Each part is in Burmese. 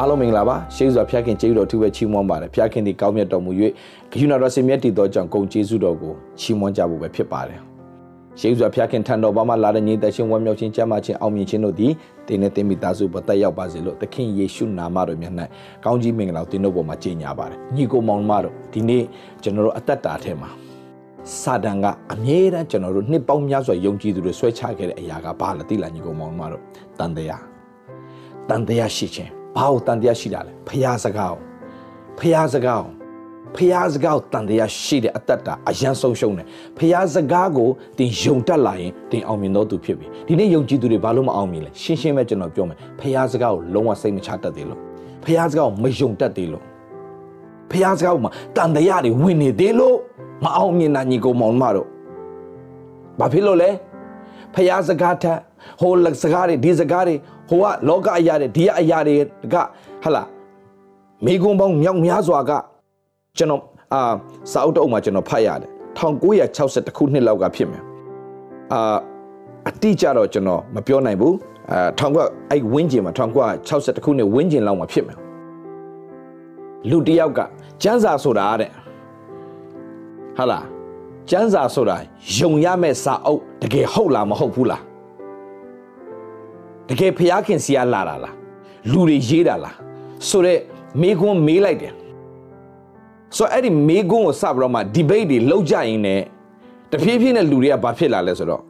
အားလုံးမင်္ဂလာပါရှေးစွာဖျားခင်ကျေးဇူးတော်ထူးပဲချီးမွမ်းပါတယ်ဖျားခင်ဒီကောင်းမြတ်တော်မူ၍ဂယုဏတော်စင်မြတ်တည်သောကြောင့်ဂုံကျေးဇူးတော်ကိုချီးမွမ်းကြဖို့ပဲဖြစ်ပါတယ်ရှေးစွာဖျားခင်ထံတော်ဘာမှလာတဲ့ညီသက်ရှင်ဝမ်းမြောက်ခြင်းကြမ်းမှခြင်းအောင်မြင်ခြင်းတို့သည်တင်းနဲ့တင်းမိသားစုပေါ်တက်ရောက်ပါစေလို့သခင်ယေရှုနာမတော်မြတ်၌ကောင်းကြီးမင်္ဂလာတင်တို့ပေါ်မှာကြီးညာပါတယ်ညီကိုမောင်မတို့ဒီနေ့ကျွန်တော်တို့အသက်တာထဲမှာစာတန်ကအမြဲတမ်းကျွန်တော်တို့နှစ်ပေါင်းများစွာယုံကြည်သူတွေဆွဲချခဲ့တဲ့အရာကဘာလဲသိလားညီကိုမောင်မတို့တန်တရားတန်တရားရှိခြင်း ဘာလို့တန်တရားရှိတာလဲဖျားစကားဖျားစကားဖျားစကားကိုတန်တရားရှိတဲ့အတ္တတာအယံဆုံးရှုံးတယ်ဖျားစကားကိုတင်ယုံတတ်လာရင်တင်အောင်မြင်တော့သူဖြစ်ပြီဒီနေ့ယုံကြည်သူတွေဘာလို့မအောင်မြင်လဲရှင်းရှင်းပဲကျွန်တော်ပြောမယ်ဖျားစကားကိုလုံးဝစိတ်မချတတ်သေးလို့ဖျားစကားကိုမယုံတတ်သေးလို့ဖျားစကားကိုမှတန်တရားတွေဝင်နေသေးလို့မအောင်မြင်တာညီကောင်မောင်မတို့ဘာဖြစ်လို့လဲဖျားစကားထက်ဟိုလက်စကားတွေဒီစကားတွေ ဟိုကလောကအရာတွေဒီကအရာတွေကဟလာမိကွန်ပေါင်းမြောက်များစွာကကျွန်တော်အာစာအုပ်တုံးမှာကျွန်တော်ဖတ်ရတယ်1960ခုနှစ်လောက်ကဖြစ်မယ်အာအတိအကျတော့ကျွန်တော်မပြောနိုင်ဘူးအာ1900အဲ့ဝင်းကျင်မှာ1960ခုနှစ်ဝင်းကျင်လောက်မှာဖြစ်မယ်လူတယောက်ကကျန်းစာဆိုတာတဲ့ဟာလားကျန်းစာဆိုတာယုံရမဲ့စာအုပ်တကယ်ဟုတ်လားမဟုတ်ဘူးလား တကယ်ဖျားခင်စီရလာတာလားလူတွေရေးတာလားဆိုတော့မေကွန်းမေးလိုက်တယ်ဆိုတော့အဲ့ဒီမေကွန်းကိုစပြီးတော့မှ debate တွေလုပ်ကြရင်ねတဖြည်းဖြည်းနဲ့လူတွေကဘာဖြစ်လာလဲဆိုတော့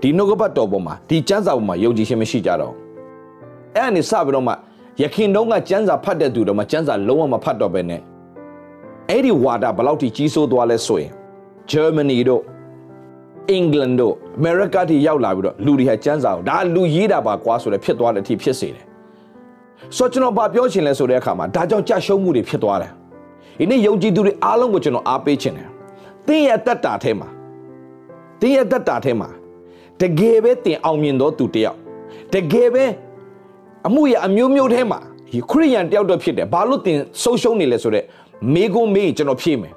ဒီနှုတ်ကပတ်တော်ပေါ်မှာဒီကျမ်းစာပေါ်မှာယုံကြည်ခြင်းမရှိကြတော့အဲ့အနေစပြီးတော့မှယခင်တုန်းကကျမ်းစာဖတ်တဲ့သူတော့မှကျမ်းစာလုံးဝမဖတ်တော့ပဲနဲ့အဲ့ဒီဝါဒဘယ်လောက်ထိကြီးစိုးသွားလဲဆိုရင် Germany တို့ England တို့ America ထိရောက်လာပြီးတော့လူတွေဟာစမ်းစာကိုဒါလူရေးတာပါကွာဆိုတဲ့ဖြစ်သွားတဲ့အထိဖြစ်စေတယ်ဆိုတော့ကျွန်တော်ဗာပြောချင်လဲဆိုတဲ့အခါမှာဒါကြောင့်ကြာရှုံးမှုတွေဖြစ်သွားတယ်ဒီနေ့ယုံကြည်သူတွေအားလုံးကိုကျွန်တော်အားပေးချင်တယ်တင်းရဲ့တက်တာထဲမှာတင်းရဲ့တက်တာထဲမှာတကယ်ပဲတင်အောင်မြင်တော့သူတယောက်တကယ်ပဲအမှုရအမျိုးမျိုးထဲမှာခရိယန်တယောက်တော့ဖြစ်တယ်ဘာလို့တင်ဆုံးရှုံးနေလဲဆိုတော့မေကုန်းမေးကျွန်တော်ဖြေမယ်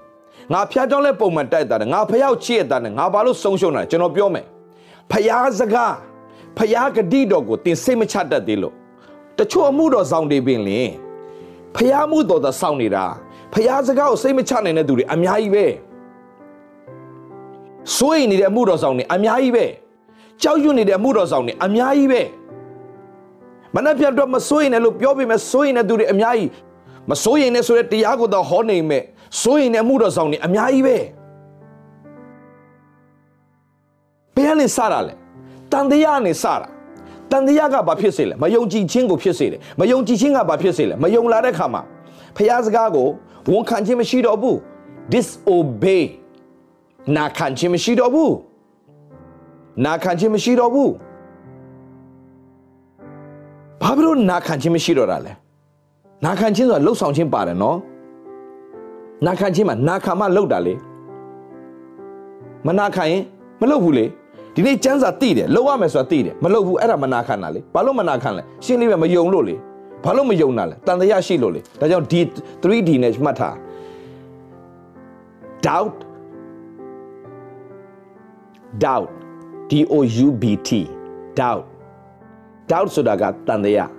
ငါဖျားကြောင်းလဲပုံမှန်တိုက်တာငါဖျောက်ချစ်တာငါဘာလို့ဆုံးရှုံးတာကျွန်တော်ပြောမယ်ဖျားစကားဖျားဂတိတော်ကိုတင်စိတ်မချတတ်သေးလို့တချို့အမှုတော်ဆောင်တွေပင်လင်ဖျားမှုတော်သာဆောင်နေတာဖျားစကားကိုစိတ်မချနိုင်တဲ့သူတွေအများကြီးပဲစိုးရိမ်နေတဲ့အမှုတော်ဆောင်တွေအများကြီးပဲကြောက်ရွံ့နေတဲ့အမှုတော်ဆောင်တွေအများကြီးပဲမနှက်ပြတ်တော့မစိုးရင်လည်းလို့ပြောပေမဲ့စိုးရင်တဲ့သူတွေအများကြီးမစိုးရင်လည်းဆိုတဲ့တရားကိုတော့ဟောနိုင်မဲ့ စိုးရင်တဲ့မှုတော်ဆောင်နေအများကြီးပဲဘယ်ကနေစတာလဲတန်တရားနဲ့စတာတန်တရားကဘာဖြစ်စေလဲမယုံကြည်ခြင်းကိုဖြစ်စေတယ်မယုံကြည်ခြင်းကဘာဖြစ်စေလဲမယုံလာတဲ့ခါမှာဖျားစကားကိုဝန်ခံခြင်းမရှိတော့ဘူး disobey နာခံခြင်းမရှိတော့ဘူးနာခံခြင်းမရှိတော့ဘူးဘာဖြစ်လို့နာခံခြင်းမရှိတော့တာလဲနာခံခြင်းဆိုတာလှုပ်ဆောင်ခြင်းပါတယ်နော် နာခံခြင်းမှာနာခံမှလှုပ်တာလေမနာခံရင်မလှုပ်ဘူးလေဒီနေ့ကျမ်းစာသိတယ်လှုပ်ရမယ်ဆိုတာသိတယ်မလှုပ်ဘူးအဲ့ဒါမနာခံတာလေဘာလို့မနာခံလဲရှင်းလေးပဲမယုံလို့လေဘာလို့မယုံတာလဲတန်တရားရှိလို့လေဒါကြောင့်ဒီ 3D နဲ့မှတ်ထား doubt doubt D O U B T doubt doubt ဆိုတာကတန်တရား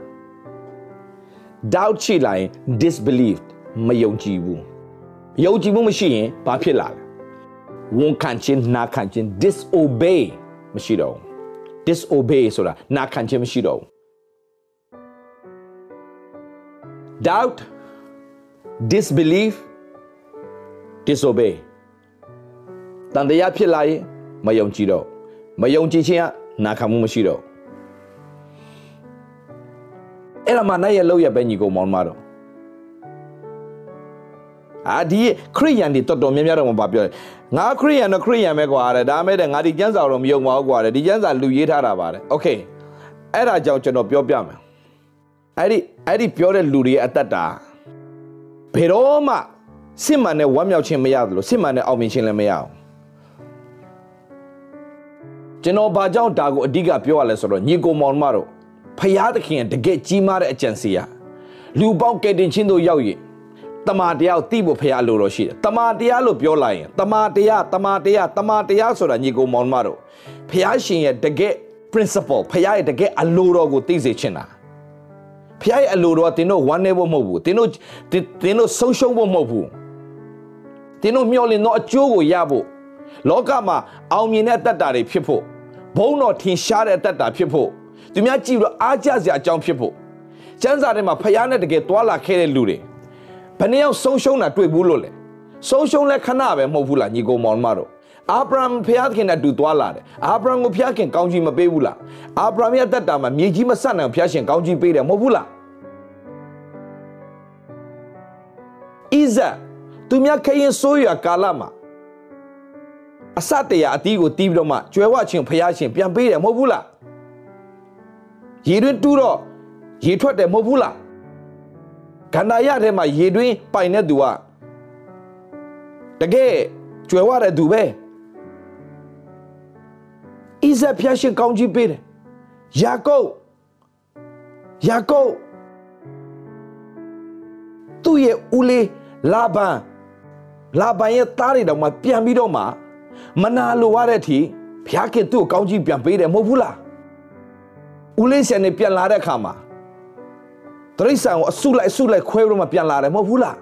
doubt ရှိလာရင် disbelief မယုံကြည်ဘူး ယုံကြည်မှုမရှိရင်ဘာဖြစ်လာလဲဝန်ခံခြင်းနာခံခြင်း disobey မရှိတော့ဘူး disobey ဆိုတာနာခံခြင်းမရှိတော့ဘူး doubt disbelief disobey တန်တရားဖြစ်လာရင်မယုံကြည်တော့မယုံကြည်ခြင်းကနာခံမှုမရှိတော့အဲ့ဒါမှနိုင်ရလောက်ရပဲညီကောင်မောင်မတော် အာဒီခရိယန်တွေတော်တော်များများတော့မပါပြောငါခရိယန်တော့ခရိယန်ပဲကွာတဲ့ဒါမဲ့တဲ့ငါဒီကျမ်းစာတော့မယုံပါဘူးကွာတဲ့ဒီကျမ်းစာလူရေးထားတာပါတဲ့โอเคအဲ့ဒါကြောင့်ကျွန်တော်ပြောပြမယ်အဲ့ဒီအဲ့ဒီပြောတဲ့လူတွေရဲ့အသက်တာဘယ်တော့မှစစ်မှန်တဲ့ဝမ်းမြောက်ခြင်းမရဘူးလို့စစ်မှန်တဲ့အောင်မြင်ခြင်းလည်းမရအောင်ကျွန်တော်ဘာကြောင့်ဒါကိုအဓိကပြောရလဲဆိုတော့ညီကိုမောင်မတို့ဖရာသခင်တကယ်ကြီးမားတဲ့အကြံစီရလူပေါင်းကယ်တင်ခြင်းတို့ရောက်ရင် တမာတရားကိုသိဖို့ဖရားလိုတော့ရှိတယ်တမာတရားလို့ပြောလိုက်ရင်တမာတရားတမာတရားတမာတရားဆိုတာညီကောင်မောင်မတို့ဖရားရှင်ရဲ့တကယ် principle ဖရားရဲ့တကယ်အလိုတော်ကိုသိစေချင်တာဖဖခင်ရဲ့အလိုတော်ကသင်တို့ဝမ်းနေဖို့မဟုတ်ဘူးသင်တို့သင်တို့ဆုံးရှုံးဖို့မဟုတ်ဘူးသင်တို့မျှော်လင့်သောအကျိုးကိုရဖို့လောကမှာအောင်မြင်တဲ့အတ္တတွေဖြစ်ဖို့ဘုံတော်ထင်ရှားတဲ့အတ္တဖြစ်ဖို့သူများကြည့်ပြီးတော့အားကြစရာအကြောင်းဖြစ်ဖို့ကျမ်းစာထဲမှာဖခင်နဲ့တကယ်တွာလာခဲ့တဲ့လူတွေ ဘယ်နှယောက်ဆုံးရှုံးတာတွေ့ဘူးလို့လဲဆုံးရှုံးလဲခဏပဲမဟုတ်ဘူးလားညီကိုမောင်မတို့အာဗြဟံဖခင်နဲ့တူသွားလာတယ်အာဗြဟံကိုဖခင်ကောင်းကြီးမပေးဘူးလားအာဗြဟံရဲ့တက်တာမှာမြေကြီးမဆက်နိုင်ဖခင်ကောင်းကြီးပေးတယ်မဟုတ်ဘူးလားဣဇက်သူများခရင်ဆိုးရကာလမှာအစတရအတီးကိုတီးပြီးတော့မှကျွဲဝချင်းဖခင်ရှင်ပြန်ပေးတယ်မဟုတ်ဘူးလားရေတွင်းတူးတော့ရေထွက်တယ်မဟုတ်ဘူးလား ကန္နာရထဲမှာရေတွင်းပိုင်တဲ့သူကတကယ်ကျွယ်ဝတဲ့သူပဲဣဇက်ဖျက်ရှင်ကောင်းကြီးပေးတယ်ယာကုပ်ယာကုပ်သူ့ရဲ့ဦးလေးလာဘန်လာဘန်ရဲ့သားတွေတောင်မှပြန်ပြီးတော့မှမနာလိုရတဲ့အထိဘုရားခင်သူ့ကိုကောင်းကြီးပြန်ပေးတယ်မဟုတ်ဘူးလားဦးလေးဆန်နေပြန်လာတဲ့အခါမှာ တရိษံကိုအဆုလိုက်အဆုလိုက်ခွဲပြီးတော့မှပြန်လာတယ်မဟုတ်ဘူးလား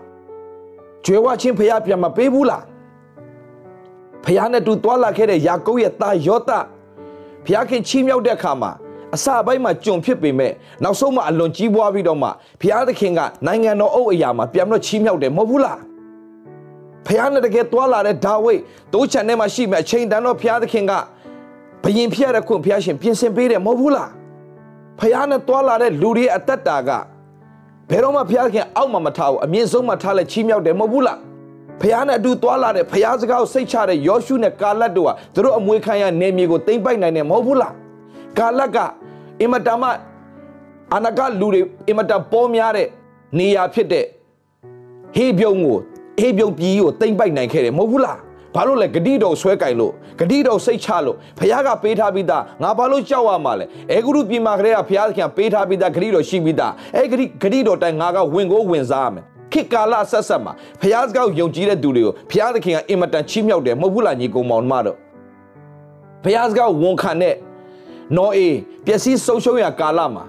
ကျွဲဝချင်းဖះပြန်မပေးဘူးလားဖះနဲ့တူသွားလာခဲ့တဲ့ယာကုပ်ရဲ့သားယောသဖះခင်ချီးမြှောက်တဲ့အခါမှာအစပိုင်းမှာကြုံဖြစ်ပေမဲ့နောက်ဆုံးမှအလွန်ကြီးပွားပြီးတော့မှဖះသခင်ကနိုင်ငံတော်အုပ်အရာမှာပြန်ပြီးတော့ချီးမြှောက်တယ်မဟုတ်ဘူးလားဖះနဲ့တကယ်သွားလာတဲ့ဒါဝိဒ်တိုးချန်ထဲမှာရှိမဲ့အချိန်တန်တော့ဖះသခင်ကဘယင်ဖျက်တဲ့ခွင့်ဖះရှင်ပြင်ဆင်ပေးတယ်မဟုတ်ဘူးလားဖះနဲ့သွားလာတဲ့လူတွေအသက်တာက ဘယ်တော့မှဘုရားခင်အောက်မှာမထားဘူးအမြင့်ဆုံးမှာထားလဲချီးမြှောက်တယ်မဟုတ်ဘူးလားဘုရားနဲ့အတူသွားလာတဲ့ဘုရားစကားကိုစိတ်ချတဲ့ယောရှုနဲ့ကာလတ်တို့ဟာသူတို့အမွေခံရနေမြေကိုတိမ့်ပိုက်နိုင်တယ်မဟုတ်ဘူးလားကာလတ်ကအင်မတန်မှအနာကလူတွေအင်မတန်ပေါ်များတဲ့နေရာဖြစ်တဲ့ဟေးပြုံးကိုဟေးပြုံးပြည်ကိုတိမ့်ပိုက်နိုင်ခဲ့တယ်မဟုတ်ဘူးလား ဘာလို့လဲဂတိတော်ဆွဲကင်လို့ဂတိတော်စိတ်ချလို့ဘုရားကပေးထားပြီးသားငါဘာလို့ကြောက်ရမှာလဲအဲဂရုပြင်မာကလေးကဘုရားသခင်ပေးထားပြီးသားဂတိတော်ရှိပြီးသားအဲဂတိဂတိတော်တိုင်ငါကဝင်ကိုဝင်စားရမယ်ခေတ်ကာလဆက်ဆက်မှာဘုရားစကားကိုယုံကြည်တဲ့သူတွေကိုဘုရားသခင်ကအင်မတန်ချီးမြှောက်တယ်မဟုတ်ဘူးလားညီကောင်မောင်မတို့ဘုရားစကားကိုဝန်ခံတဲ့နော်အေးပျက်စီးဆုံးရှုံးရကာလမှာ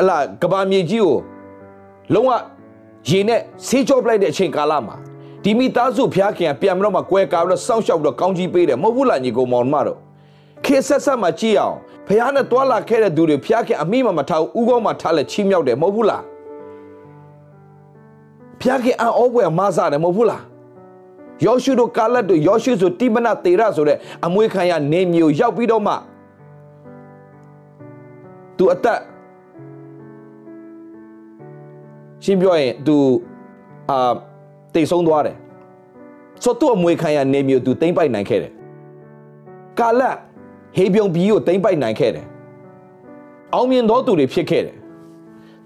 အလားကဘာမြေကြီးကိုလုံးဝရေနဲ့ဆေးကြောပလိုက်တဲ့အချိန်ကာလမှာ ဒီမိသားစုဖျားခင်ကပြန်ပြီးတော့မှကွဲကားပြီးတော့စောင့်ရှောက်ပြီးတော့ကောင်းကြီးပေးတယ်မဟုတ်ဘူးလားညီကောင်မောင်မတို့ခေဆက်ဆက်မှကြည့်အောင်ဖျားနဲ့တွာလာခဲ့တဲ့သူတွေဖျားခင်အမိမမထားဘူးဥကောင်းမှထားလက်ချီးမြှောက်တယ်မဟုတ်ဘူးလားဖျားခင်အံ့ဩဖွယ်မဆတယ်မဟုတ်ဘူးလားယောရှုတို့ကာလတ်တို့ယောရှုဆိုတိမနသေရဆိုတဲ့အမွေခံရနေမျိုးရောက်ပြီးတော့မှသူအသက်ရှင်းပြောရင်သူအာ တိတ်ဆုံးသွားတယ်ဆိုတော့သူ့အမွေခံရနေမျိုးသူတိမ့်ပိုက်နိုင်ခဲ့တယ်ကာလတ်ဟေပြုံပြီးကိုတိမ့်ပိုက်နိုင်ခဲ့တယ်အောင်မြင်သောသူတွေဖြစ်ခဲ့တယ်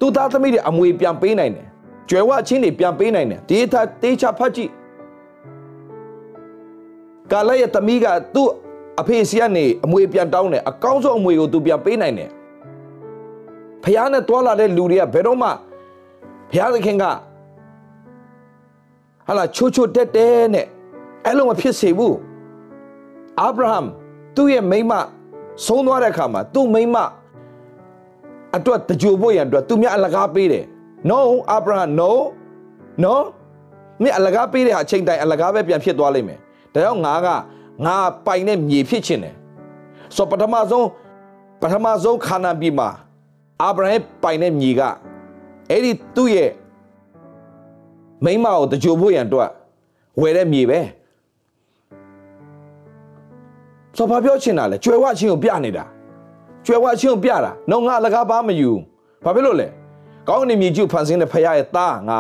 သူသားသမီးတွေအမွေပြန်ပေးနိုင်တယ်ကျွယ်ဝချင်းတွေပြန်ပေးနိုင်တယ်ဒီသာတေချာဖတ်ကြည့်ကာလရဲ့သမီးကသူ့အဖေစီကနေအမွေပြန်တောင်းတယ်အကောင်းဆုံးအမွေကိုသူပြန်ပေးနိုင်တယ်ဖះနဲ့တွာလာတဲ့လူတွေကဘယ်တော့မှဘုရားသခင်က ဟာလာချိုးချိုးတက်တဲနဲ့အဲ့လိုမဖြစ်စေဘူးအာဗြဟံသူ့ရဲ့မိမဆုံးသွားတဲ့အခါမှာသူ့မိမအတွက်တကြိုဖို့ရန်အတွက်သူများအလကားပေးတယ် no အာဗြဟံ no no မင်းအလကားပေးတဲ့ဟာအချိန်တိုင်းအလကားပဲပြန်ဖြစ်သွားလိမ့်မယ်ဒါကြောင့်ငါကငါပိုင်တဲ့မြေဖြစ်ချင်တယ်ဆိုပထမဆုံးပထမဆုံးခါနာပြည်မှာအာဗြဟံပိုင်တဲ့မြေကအဲ့ဒီသူ့ရဲ့ မိမကိုတကြိုဖို့ရန်အတွက်ဝယ်တဲ့မြေပဲဆိုဘာပြောချင်တာလဲကျွယ်ဝချင်းကိုပြနေတာကျွယ်ဝချင်းကိုပြတာတော့ငါအလကားပါမယူဘာဖြစ်လို့လဲကောင်းနေမြေကြီးကိုဖန်ဆင်းတဲ့ဖခင်ရဲ့သားငါ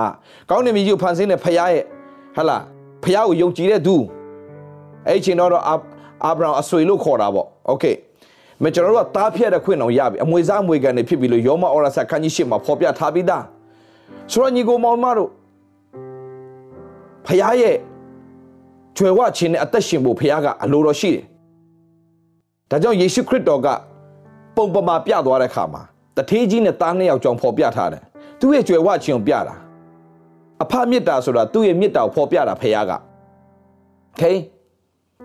ကောင်းနေမြေကြီးကိုဖန်ဆင်းတဲ့ဖခင်ရဲ့ဟလာဖခင်ကိုယုံကြည်တဲ့သူအဲ့ချိန်တော့အာဗြဟံအဆွေလို့ခေါ်တာပေါ့โอเคမကျွန်တော်တို့ကတားဖြတ်တဲ့ခွင့်အောင်ရပြီအမွေစားအမွေကန်တွေဖြစ်ပြီလို့ယောမဩရစာခန်းကြီးရှစ်မှာဖော်ပြထားပြီးသားဆိုတော့ညီကိုမောင်မတို့ ဖခင်ရဲ့ကျွယ်ဝခြင်းနဲ့အသက်ရှင်ဖို့ဖခင်ကအလိုတော်ရှိတယ်ဒါကြောင့်ယေရှုခရစ်တော်ကပုံပမာပြသွားတဲ့အခါမှာတထေးကြီးနဲ့သားနှစ်ယောက်ကြောင့်ဖော်ပြထားတယ်သူ့ရဲ့ကျွယ်ဝခြင်းကိုပြတာအဖမေတ္တာဆိုတာသူ့ရဲ့မေတ္တာကိုဖော်ပြတာဖခင်က okay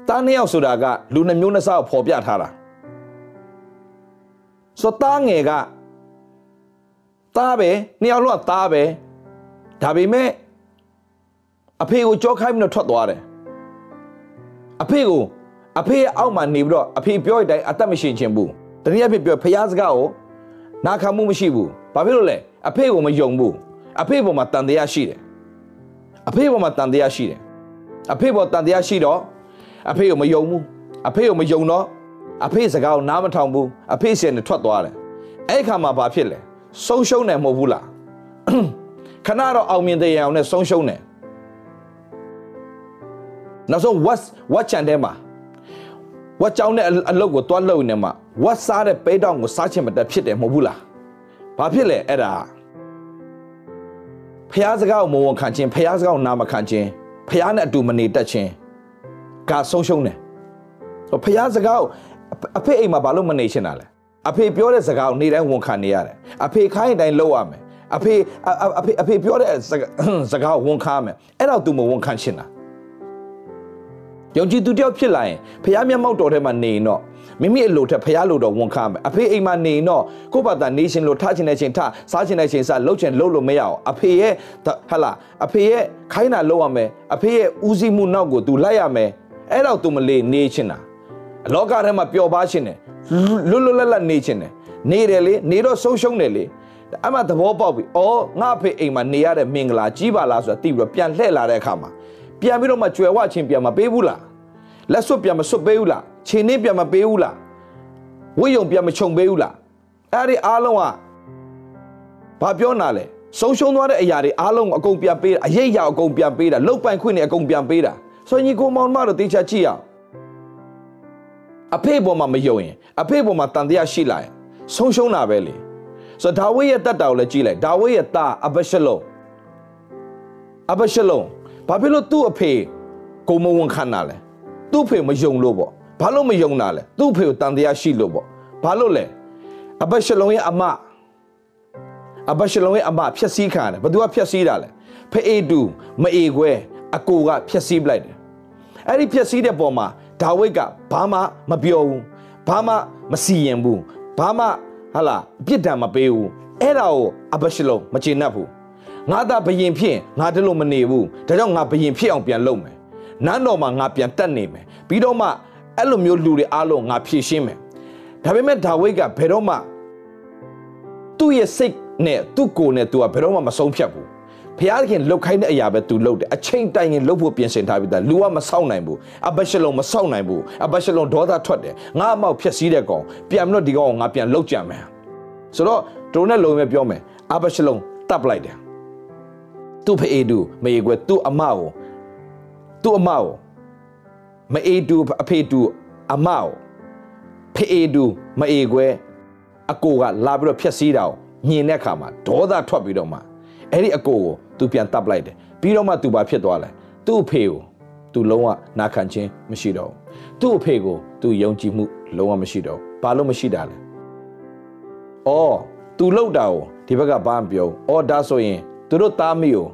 သားနှစ်ယောက်ဆိုတာကလူနှမျိုးနှစားကိုဖော်ပြထားတာဆိုသားငယ်ကသားပဲနှစ်ယောက်လုံးကသားပဲဒါပေမဲ့ အဖေကိုကြောခိုင်းပြီးတော့ထွက်သွားတယ်အဖေကိုအဖေရဲ့အောက်မှာနေပြီးတော့အဖေပြောတဲ့အတိုင်းအသက်မရှိခြင်းဘူးတနည်းအားဖြင့်ပြောဖျားစကားကိုနာခံမှုမရှိဘူးဘာဖြစ်လို့လဲအဖေကိုမယုံဘူးအဖေပေါ်မှာတန်တရားရှိတယ်အဖေပေါ်မှာတန်တရားရှိတယ်အဖေပေါ်တန်တရားရှိတော့အဖေကိုမယုံဘူးအဖေကိုမယုံတော့အဖေစကားကိုနားမထောင်ဘူးအဖေစီနဲ့ထွက်သွားတယ်အဲ့ခါမှာဘာဖြစ်လဲဆုံးရှုံးတယ်မဟုတ်ဘူးလားခဏတော့အောင်မြင်တဲ့ရအောင်နဲ့ဆုံးရှုံးတယ် နောက်ဆုံး what what ချန်တဲ့မှာ what ကြောင်းတဲ့အလုပ်ကိုတွားလုပ်နေမှာ what စားတဲ့ပဲတောင်ကိုစားချင်မတက်ဖြစ်တယ်မဟုတ်ဘူးလားဘာဖြစ်လဲအဲ့ဒါဖះစကားကိုမဝန်ခံခြင်းဖះစကားကိုနာမခံခြင်းဖះနဲ့အတူမနေတတ်ခြင်းကဆုံးရှုံးတယ်ဆိုဖះစကားကိုအဖေအိမ်မှာဘာလို့မနေချင်တာလဲအဖေပြောတဲ့စကားကိုနေ့တိုင်းဝန်ခံနေရတယ်အဖေခိုင်းတိုင်းလုပ်ရမယ်အဖေအဖေအဖေပြောတဲ့စကားကိုဝန်ခံရမယ်အဲ့တော့ तू မဝန်ခံချင်တာ ယုံကြည်သူတယောက်ဖြစ်လာရင်ဖះမျက်မှောက်တော်ထဲမှာနေရင်တော့မိမိအလိုထက်ဖះလိုတော့ဝန်ခံမယ်အဖေအိမ်မှာနေရင်တော့ကိုယ့်ဘာသာနေရှင်လို့ထားချင်တဲ့ချိန်ထားစားချင်တဲ့ချိန်စားလှုပ်ချင်လှုပ်လို့မရအောင်အဖေရဲ့ဟလာအဖေရဲ့ခိုင်းတာလှုပ်ရမယ်အဖေရဲ့ဦးစီးမှုနောက်ကို तू လိုက်ရမယ်အဲ့တော့ तू မလေးနေချင်တာအလောကထဲမှာပျော်ပါခြင်းတယ်လွတ်လွတ်လပ်လပ်နေချင်တယ်နေတယ်လေနေတော့ဆုံးရှုံးတယ်လေအမှသဘောပေါက်ပြီ။အော်ငါအဖေအိမ်မှာနေရတဲ့မင်္ဂလာကြီးပါလားဆိုတာသိပြီးတော့ပြန်လှည့်လာတဲ့အခါမှာ ပြန်ပြီးတော့မှကြွယ်ဝချင်းပြန်မပေးဘူးလား။လက်စွပ်ပြန်မစွပ်ပေးဘူးလား။ခြေနှင်းပြန်မပေးဘူးလား။ဝိယုံပြန်မခြုံပေးဘူးလား။အဲ့ဒီအားလုံးကဘာပြောနာလဲ။ဆုံးရှုံးသွားတဲ့အရာတွေအားလုံးအကုန်ပြန်ပေးတာအရေးအရာအကုန်ပြန်ပေးတာလုတ်ပိုင်ခွင့်တွေအကုန်ပြန်ပေးတာ။ဆိုရင်ညီကိုမောင်မတို့တေချာကြည့်အောင်အဖေပေါ်မှာမယုံရင်အဖေပေါ်မှာတန်တရားရှိလာရင်ဆုံးရှုံးတာပဲလေဆိုတော့ဒါဝိရဲ့တက်တာကိုလည်းကြည့်လိုက်ဒါဝိရဲ့သားအဘရှလုံအဘရှလုံ ဘာဖြစ်လို့သူ့အဖေကိုမဝန်ခံတာလဲသူ့ဖေမယုံလို့ပေါ့ဘာလို့မယုံတာလဲသူ့ဖေကိုတန်တရားရှိလို့ပေါ့ဘာလို့လဲအဘရှလုံရဲ့အမအဘရှလုံရဲ့အမဖြက်စီးခံတယ်ဘသူကဖြက်စီးတာလဲဖအေတူမအေခွဲအကိုကဖြက်စီးပလိုက်တယ်အဲ့ဒီဖြက်စီးတဲ့ပုံမှာဒါဝိတ်ကဘာမှမပြောဘူးဘာမှမစီရင်ဘူးဘာမှဟာလာအပြစ်ဒဏ်မပေးဘူးအဲ့ဒါကိုအဘရှလုံမကျေနပ်ဘူး ငါသာဘယင်ဖြစ်ငါတလို့မနေဘူးဒါကြောင့်ငါဘယင်ဖြစ်အောင်ပြန်လုပ်မယ်နန်းတော်မှာငါပြန်တက်နေမယ်ပြီးတော့မှအဲ့လိုမျိုးလူတွေအားလုံးငါဖြည့်ရှင်းမယ်ဒါပေမဲ့ဒါဝိတ်ကဘယ်တော့မှသူ့ရဲ့စိတ်နဲ့သူ့ကိုယ်နဲ့သူကဘယ်တော့မှမဆုံးဖြတ်ဘူးဖျားခင်လှုပ်ခိုင်းတဲ့အရာပဲသူလှုပ်တယ်အချိန်တိုင်ရင်လှုပ်ဖို့ပြင်ဆင်ထားပြီးသားလူကမဆောက်နိုင်ဘူးအဘရှလုံမဆောက်နိုင်ဘူးအဘရှလုံဒေါသထွက်တယ်ငါအမောက်ဖြက်စီးတဲ့ကောင်ပြန်ပြီးတော့ဒီကောင်ကိုငါပြန်လှုပ်ကြမယ်ဆိုတော့တို့နဲ့လုံမဲ့ပြောမယ်အဘရှလုံတပ်လိုက်တယ် သူ့ဖေးတူမေကွယ်သူ့အမကိုသူ့အမကိုမအေးတူအဖေတူအမကိုဖေးတူမအေကွယ်အကိုကလာပြီးတော့ဖြက်စီးတာကိုညင်တဲ့အခါမှာဒေါသထွက်ပြီးတော့မှအဲ့ဒီအကိုကိုသူပြန်တပ်လိုက်တယ်ပြီးတော့မှသူဘာဖြစ်သွားလဲသူ့အဖေကိုသူလုံးဝနာခံခြင်းမရှိတော့ဘူးသူ့အဖေကိုသူယုံကြည်မှုလုံးဝမရှိတော့ဘူးဘာလို့မရှိတာလဲအော်သူလောက်တာကိုဒီဘက်ကဘာမပြောအော်ဒါဆိုရင် သူတို့သားမိကို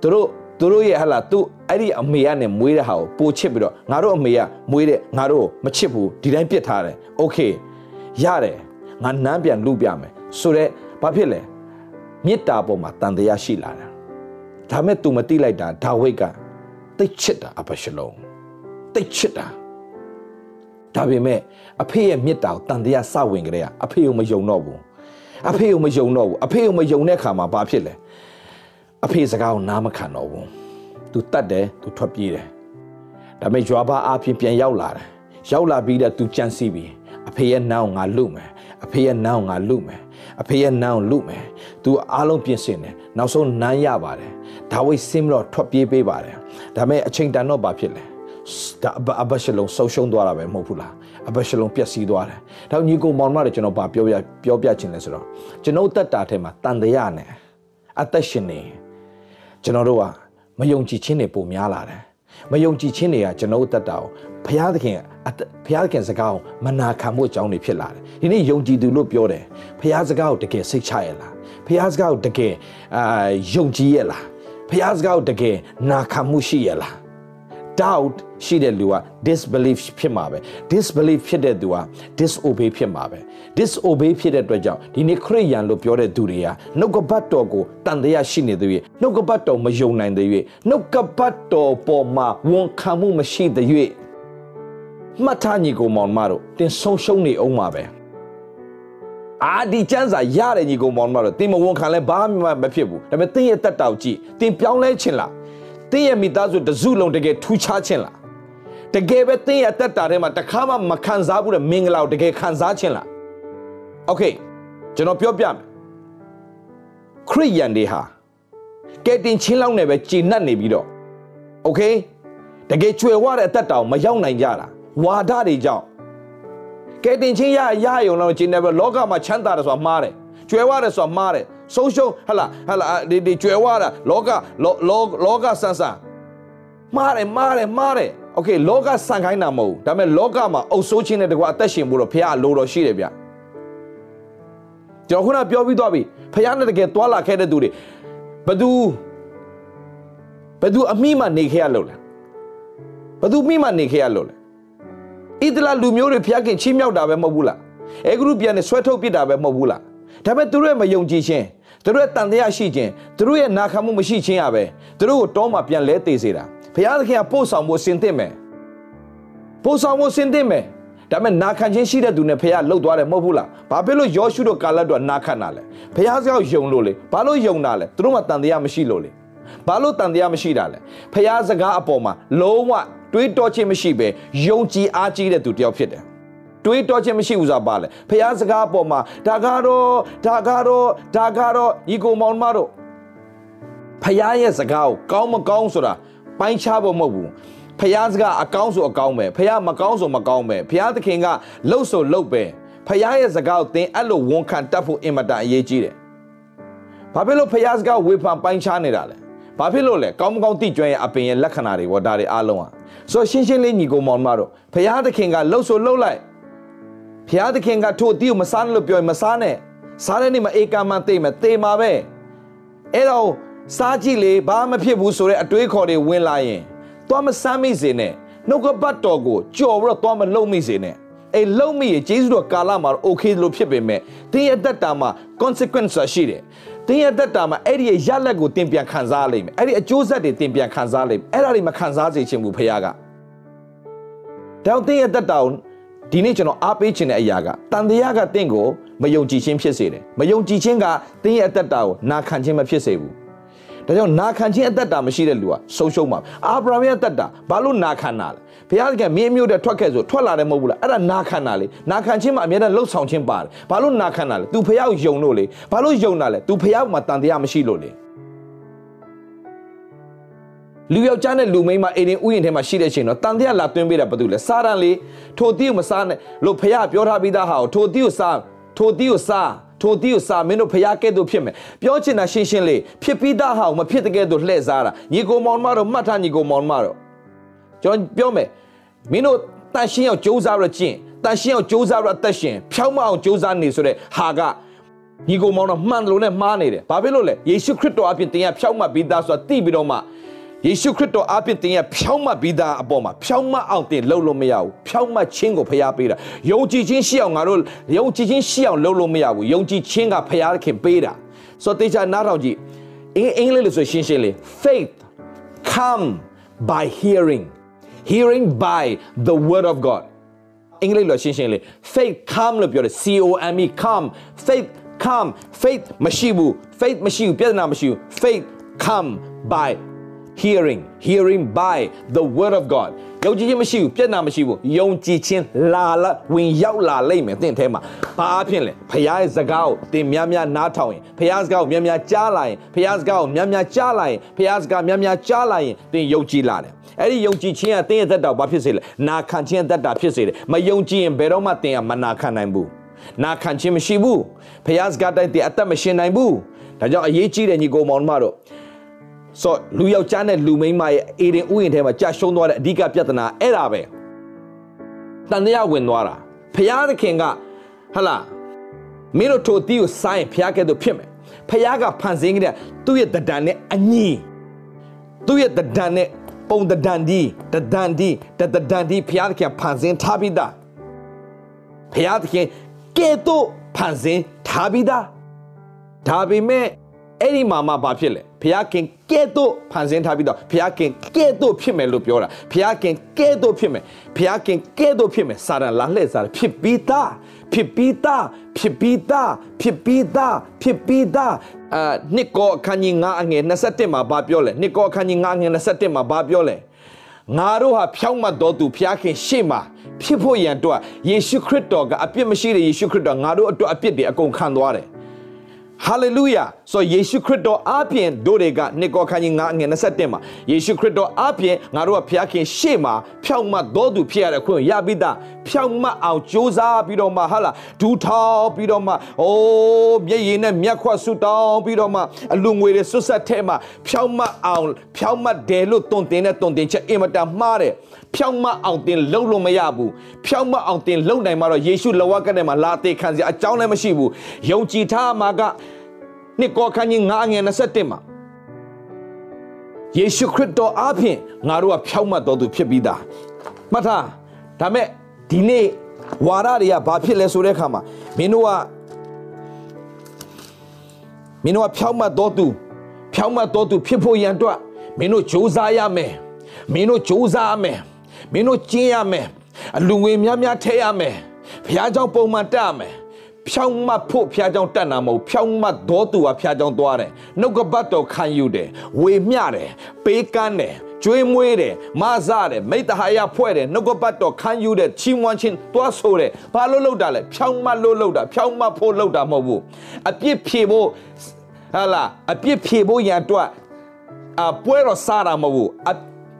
သူတို့သူတို့ရဲ့ဟလာသူအဲ့ဒီအမေကနဲ့မွေးတဲ့ဟာကိုပိုချစ်ပြီးတော့ငါတို့အမေကမွေးတဲ့ငါတို့မချစ်ဘူးဒီတိုင်းပြစ်ထားတယ်โอเคရတယ်ငါနမ်းပြန်လူပြမယ်ဆိုတော့ဘာဖြစ်လဲမေတ္တာပေါ်မှာတန်တရားရှိလာတာဒါမဲ့ तू မတိလိုက်တာဒါဝိတ်ကတိတ်ချစ်တာအဘရှလုံတိတ်ချစ်တာဒါပေမဲ့အဖေရဲ့မေတ္တာကိုတန်တရားစဝင်ကြတဲ့အဖေကိုမယုံတော့ဘူးအဖေကိုမယုံတော့ဘူးအဖေကိုမယုံတဲ့အခါမှာဘာဖြစ်လဲ အဖေစကားကိုနားမခံတော့ဘူးသူတတ်တယ်သူထွက်ပြေးတယ်ဒါပေမဲ့ဂျွာဘာအဖေပြန်ရောက်လာတယ်ရောက်လာပြီးတော့သူကြံစီပြီအဖေရဲ့နောင်ငါလုမယ်အဖေရဲ့နောင်ငါလုမယ်အဖေရဲ့နောင်လုမယ်သူအားလုံးပြင်ဆင်တယ်နောက်ဆုံးနမ်းရပါတယ်ဒါဝိတ်စင်းပြီးတော့ထွက်ပြေးပေးပါတယ်ဒါပေမဲ့အချိန်တန်တော့ဘာဖြစ်လဲဒါအဘရှလုံဆုံးရှုံးသွားတာပဲမဟုတ်ဘူးလားအဘရှလုံပျက်စီးသွားတယ်ဒါညီကိုမောင်မတွေကျွန်တော်ဗာပြောပြပြောပြခြင်းလဲဆိုတော့ကျွန်တော်တက်တာထဲမှာတန်တရနဲ့အသက်ရှင်နေတယ် ကျွန်တော်တို့ကမယုံကြည်ခြင်းတွေပုံများလာတယ်မယုံကြည်ခြင်းတွေကကျွန်တော်တက်တာကိုဘုရားသခင်ဘုရားသခင်စကားကိုမနာခံမှုအကြောင်းတွေဖြစ်လာတယ်ဒီနေ့ယုံကြည်သူလို့ပြောတယ်ဘုရားစကားကိုတကယ်စိတ်ချရလားဘုရားစကားကိုတကယ်အာယုံကြည်ရလားဘုရားစကားကိုတကယ်နာခံမှုရှိရလားတ doubt ရှိတဲ့လူက disbelief ဖြစ်မှာပဲ disbelief ဖြစ်တဲ့သူက disobey ဖြစ်မှာပဲ disobey ဖြစ်တဲ့အတွက်ကြောင့်ဒီနေ့ခရိယန်လို့ပြောတဲ့သူတွေကနှုတ်ကပတ်တော်ကိုတန်တရားရှိနေသေး၍နှုတ်ကပတ်တော်မယုံနိုင်သေး၍နှုတ်ကပတ်တော်ပေါ်မှာဝန်ခံမှုမရှိသေး၍မှတ်ထားညီကိုမောင်မတို့တင်ဆုံးရှုံးနေအောင်ပါပဲအာဒီချမ်းစာရတဲ့ညီကိုမောင်မတို့တင်မဝန်ခံလဲဘာမှမဖြစ်ဘူးဒါပေမဲ့တင်းရဲ့တက်တောက်ကြည့်တင်ပြောင်းလဲခြင်းလား တင်းရဲ့မိသားစုတစုလုံးတကယ်ထူးခြားခြင်းလားတကယ်ပဲတင်းရဲ့တက်တာထဲမှာတခါမှမခံစားဘူးတဲ့မင်္ဂလာကိုတကယ်ခံစားခြင်းလားโอเคကျွန်တော်ပြောပြမယ်ခရိယန်တွေဟာကဲတင်ချင်းလောက်နဲ့ပဲဂျည်နတ်နေပြီးတော့โอเคတကယ်ကျွယ်ဝတဲ့အသက်တောင်မရောက်နိုင်ကြတာဝါဒတွေကြောင့်ကဲတင်ချင်းရရယုံတော့ဂျည်နေပဲလောကမှာချမ်းသာတယ်ဆိုတာမှားတယ်ကျွယ်ဝတယ်ဆိုတာမှားတယ် ဆုံးရှုံးဟလာဟလာဒီဒီကျွယ်ဝတာလောကလောလောကဆန်းဆန်းမှားတယ်မှားတယ်မှားတယ်โอเคလောကဆန်ခိုင်းတာမဟုတ်ဘူးဒါပေမဲ့လောကမှာအုပ်ဆိုးခြင်းတဲ့တကွာအသက်ရှင်ဖို့တော့ဖះအလိုတော်ရှိတယ်ဗျကျွန်တော်ခုနပြောပြီးသွားပြီဖះနဲ့တကယ်တွာလာခဲ့တဲ့သူတွေဘသူဘသူအမိမှနေခဲ့ရလို့လဲဘသူမိမှနေခဲ့ရလို့လဲဣသလလူမျိုးတွေဖျားခင်ချီးမြှောက်တာပဲမဟုတ်ဘူးလားအဲဂရုပြန်နဲ့ဆွဲထုတ်ပစ်တာပဲမဟုတ်ဘူးလားဒါပေမဲ့သူတို့ရဲ့မယုံကြည်ခြင်း သူတို့ရဲ့တန်တရားရှိခြင်းသူတို့ရဲ့နာခံမှုမရှိခြင်းရပဲသူတို့ကိုတောမှာပြန်လဲသေးစေတာဘုရားသခင်ကပို့ဆောင်ဖို့စင်သင့်မယ်ပို့ဆောင်ဖို့စင်သင့်မယ်ဒါပေမဲ့နာခံခြင်းရှိတဲ့သူနဲ့ဖခင်လှုပ်သွားတယ်မဟုတ်ဘူးလားဘာဖြစ်လို့ယောရှုတို့ကာလတော့နာခံတာလဲဖခင်စကားယုံလို့လေဘာလို့ယုံတာလဲသူတို့မှတန်တရားမရှိလို့လေဘာလို့တန်တရားမရှိတာလဲဖခင်စကားအပေါ်မှာလုံးဝတွေးတောခြင်းမရှိပဲယုံကြည်အားကြီးတဲ့သူတယောက်ဖြစ်တယ် တွေးတောခြင်းမရှိဘူးဆိုတာပါလေဖခင်စကားအပေါ်မှာဒါကတော့ဒါကတော့ဒါကတော့ဤကိုမောင်မတို့ဖခင်ရဲ့စကားကိုကောင်းမကောင်းဆိုတာပိုင်းခြားဖို့မဟုတ်ဘူးဖះစကားအကောင်းဆိုအကောင်းပဲဖះမကောင်းဆိုမကောင်းပဲဖះသခင်ကလှုပ်ဆိုလှုပ်ပဲဖះရဲ့စကားကိုသင်အဲ့လိုဝန်ခံတတ်ဖို့အင်မတန်အရေးကြီးတယ်ဘာဖြစ်လို့ဖះစကားဝေဖန်ပိုင်းခြားနေတာလဲဘာဖြစ်လို့လဲကောင်းမကောင်းသိကျွမ်းရဲ့အပင်ရဲ့လက္ခဏာတွေဝဒါတွေအားလုံးอ่ะဆိုရှင်းရှင်းလေးညီကိုမောင်မတို့ဖះသခင်ကလှုပ်ဆိုလှုပ်လိုက် ဖះသခင်ကထို့အတီးကိုမစားလို့ပြောရင်မစားနဲ့စားတဲ့နေ့မှာအေကာမန်သိမယ်သိမှာပဲအဲ့တော့စားကြည့်လေဘာမှမဖြစ်ဘူးဆိုတဲ့အတွေးခေါ်တွေဝင်လာရင်သွားမစမ်းမိစေနဲ့နှုတ်ကပတ်တော်ကိုကြော်ပြီးတော့သွားမလုံမိစေနဲ့အေးလုံမိရဂျေဇုတော်ကာလမှာ okay လို့ဖြစ်ပေမဲ့တင်းရဲ့တက်တာမှာ consequence ရှိတယ်တင်းရဲ့တက်တာမှာအဲ့ဒီရလက်ကိုတင်ပြန်ခံစားလိမ့်မယ်အဲ့ဒီအကျိုးဆက်တွေတင်ပြန်ခံစားလိမ့်မယ်အဲ့ဒါတွေမခံစားစေချင်ဘူးဖခင်ကတောင်တင်းရဲ့တက်တာကို ဒီနေ့ကျွန်တော်အားပေးခြင်းတဲ့အရာကတန်တရားကတင့်ကိုမယုံကြည်ခြင်းဖြစ်စေတယ်မယုံကြည်ခြင်းကတင်းရဲ့အသက်တာကိုနာခံခြင်းမဖြစ်စေဘူးဒါကြောင့်နာခံခြင်းအသက်တာမရှိတဲ့လူကဆုံးရှုံးမှာအာဗြဟံရဲ့အသက်တာဘာလို့နာခံတာလဲဘုရားကမင်းမျိုးတဲ့ထွက်ခဲ့ဆိုထွက်လာတယ်မဟုတ်ဘူးလားအဲ့ဒါနာခံတာလေနာခံခြင်းမှာအမြဲတမ်းလှုပ်ဆောင်ခြင်းပါတယ်ဘာလို့နာခံတာလဲ तू ဖះကိုယုံလို့လေဘာလို့ယုံတာလဲ तू ဖះမှာတန်တရားမရှိလို့လေ လူယောက်ျားနဲ့လူမိန်းမအိမ်ရင်ဥယျာဉ်ထဲမှာရှိတဲ့အချိန်တော့တန်တရားလာသွင်းပေးတာဘာလို့လဲစားရန်လေထိုတီးကိုမစားနဲ့လို့ဖះပြောထားပြီးသားဟာကိုထိုတီးကိုစားထိုတီးကိုစားထိုတီကိုစာမင်းတို့ဖျားကဲ့သို့ဖြစ်မယ်ပြောချင်တာရှင်းရှင်းလေးဖြစ်ပြီးသားဟာကိုမဖြစ်တဲ့ကဲ့သို့လှည့်စားတာညီကိုမောင်မတို့မှတ်ထားညီကိုမောင်မတို့ကျွန်တော်ပြောမယ်မင်းတို့တန်ရှင်းအောင်ကြိုးစားရကျင့်တန်ရှင်းအောင်ကြိုးစားရအသက်ရှင်ဖြောင်းမအောင်ကြိုးစားနေဆိုတဲ့ဟာကညီကိုမောင်တော်မှန်တယ်လို့နဲ့မှားနေတယ်ဘာဖြစ်လို့လဲယေရှုခရစ်တော်အပြင်တင်ရဖြောင်းမပြီးသားဆိုတာသိပြီးတော့မှ ယေရှုခရစ်တော်အပြင်တင်ရဖြောင်းမပြီးသားအပေါ်မှာဖြောင်းမအောင်တင်လှုပ်လို့မရဘူးဖြောင်းမချင်းကိုဖျားပေးတာယုံကြည်ခြင်းရှိအောင်ငါတို့ယုံကြည်ခြင်းရှိအောင်လှုပ်လို့မရဘူးယုံကြည်ခြင်းကဖျားခင်ပေးတာဆိုတော့တေချာနားထောင်ကြည့်အင်အင်္ဂလိပ်လို့ဆိုရှင်းရှင်းလေး faith come by hearing hearing by the word of god အင်္ဂလိပ်လို့ရှင်းရှင်းလေး faith come လို့ပြောတယ် C O M E come faith come faith မရှိဘူး faith မရှိဘူးပြဿနာမရှိဘူး faith come by hearing hearing by the word of god ယုံကြည်ခြင်းမရှိဘူးပြဿနာမရှိဘူးယုံကြည်ခြင်းလာလာဝင်ရောက်လာလိမ့်မယ်သင်ထဲမှာဘာအဖြစ်လဲဖခင်ရဲ့စကားကိုသင်များများနားထောင်ရင်ဖခင်စကားကိုများများကြားလာရင်ဖခင်စကားကိုများများကြားလာရင်ဖခင်စကားများများကြားလာရင်သင်ယုံကြည်လာတယ်အဲ့ဒီယုံကြည်ခြင်းကသင်ရဲ့သက်တာကိုဘာဖြစ်စေလဲနာခံခြင်းသက်တာဖြစ်စေတယ်မယုံကြည်ရင်ဘယ်တော့မှသင်ကမနာခံနိုင်ဘူးနာခံခြင်းမရှိဘူးဖခင်စကားတိုင်းသင်အသက်မရှင်နိုင်ဘူးဒါကြောင့်အရေးကြီးတဲ့ညီကိုမောင်တို့ ဆိုလူယောက်ျားနဲ့လူမိန်းမရဲ့အေဒင်ဥယျာဉ်ထဲမှာကြာရှုံးသွားတဲ့အဓိကပြဿနာအဲ့ဒါပဲတန်တရားဝင်သွားတာဖျားသခင်ကဟလာမင်းတို့ထိုတီးကိုစိုင်းဖျားကဲ့သို့ဖြစ်မယ်ဖျားကဖန်ဆင်းကြတဲ့သူ့ရဲ့တဒံနဲ့အညီသူ့ရဲ့တဒံနဲ့ပုံတဒန်ဒီတဒန်ဒီတတဒန်ဒီဘုရားသခင်ဖန်ဆင်းထားပြီးသားဘုရားသခင်ကဲ့သို့ဖန်ဆင်းထားပြီးသားဒါပေမဲ့ အဲ့ဒီမှာမှဘာဖြစ်လဲဘုရားခင်ကဲ့သို့ဖန်ဆင်းထားပြီးတော့ဘုရားခင်ကဲ့သို့ဖြစ်မယ်လို့ပြောတာဘုရားခင်ကဲ့သို့ဖြစ်မယ်ဘုရားခင်ကဲ့သို့ဖြစ်မယ်စာရန်လာလှည့်စားတယ်ဖြစ်ပြီးသားဖြစ်ပြီးသားဖြစ်ပြီးသားဖြစ်ပြီးသားဖြစ်ပြီးသားအာနှစ်ကောအခန်းကြီး9အငယ်27မှာဘာပြောလဲနှစ်ကောအခန်းကြီး9အငယ်27မှာဘာပြောလဲငါတို့ဟာဖြောင့်မတ်တော်သူဘုရားခင်ရှေ့မှာဖြစ်ဖို့ရန်အတွက်ယေရှုခရစ်တော်ကအပြစ်မရှိတဲ့ယေရှုခရစ်တော်ငါတို့အတွက်အပြစ်တွေအကုန်ခံသွားတယ် ဟာလေလုယာဆိုယေရှုခရစ်တော်အပြင်တို့တွေကနှစ်ကောခန်းကြီး9ငွေ27မှာယေရှုခရစ်တော်အပြင်ငါတို့ကဘုရားခင်ရှေ့မှာဖြောင့်မတ်တော်သူဖြစ်ရတဲ့ခွင့်ရပြီးသားဖြောင့်မတ်အောင်ကြိုးစားပြီးတော့မှဟာလာဒူးထောင်းပြီးတော့မှအိုးမျက်ရည်နဲ့မျက်ခွက်ဆူတောင်းပြီးတော့မှအလူငွေတွေဆွတ်ဆက်ထဲမှာဖြောင့်မတ်အောင်ဖြောင့်မတ်တယ်လို့တုံတင်တဲ့တုံတင်ချက်အင်မတန်မှားတယ် ဖြောင့်မတ်အောင်တင်လုံလို့မရဘူးဖြောင့်မတ်အောင်တင်လုံနိုင်မှာတော့ယေရှုလဝကနဲ့မှာလာသေးခံစရာအကြောင်းလည်းမရှိဘူးယုံကြည်ထားမှာကနှစ်ကောခန်းကြီး9ငယ်27မှာယေရှုခရစ်တော်အားဖြင့်ငါတို့ကဖြောင့်မတ်တော်သူဖြစ်ပြီးသားမှတ်ထားဒါမဲ့ဒီနေ့ဝါရတွေကဘာဖြစ်လဲဆိုတဲ့အခါမှာမင်းတို့ကမင်းတို့ကဖြောင့်မတ်တော်သူဖြောင့်မတ်တော်သူဖြစ်ဖို့ရန်အတွက်မင်းတို့ကြိုးစားရမယ်မင်းတို့ကြိုးစားရမယ် မင်းတို့ကျင်းရမယ်အလူငွေများများထဲရမယ်ဘုရားကျောင်းပုံမှန်တက်ရမယ်ဖြောင်းမတ်ဖို့ဖျားကြောင်တက်နာမဟုတ်ဖြောင်းမတ်တော်သူကဖျားကြောင်သွားတယ်နှုတ်ကပတ်တော်ခံယူတယ်ဝေမျှတယ်ပေးကမ်းတယ်ကျွေးမွေးတယ်မဆတယ်မိတ္တဟာယဖွဲ့တယ်နှုတ်ကပတ်တော်ခံယူတယ်ချီးမွမ်းခြင်းသွားဆိုတယ်ဘာလို့လုပ်တာလဲဖြောင်းမတ်လို့လုပ်တာဖြောင်းမတ်ဖို့လုပ်တာမဟုတ်ဘူးအပြစ်ဖြေဖို့ဟာလာအပြစ်ဖြေဖို့ရန်အတွက်အပွဲတော်စားတာမဟုတ်ဘူး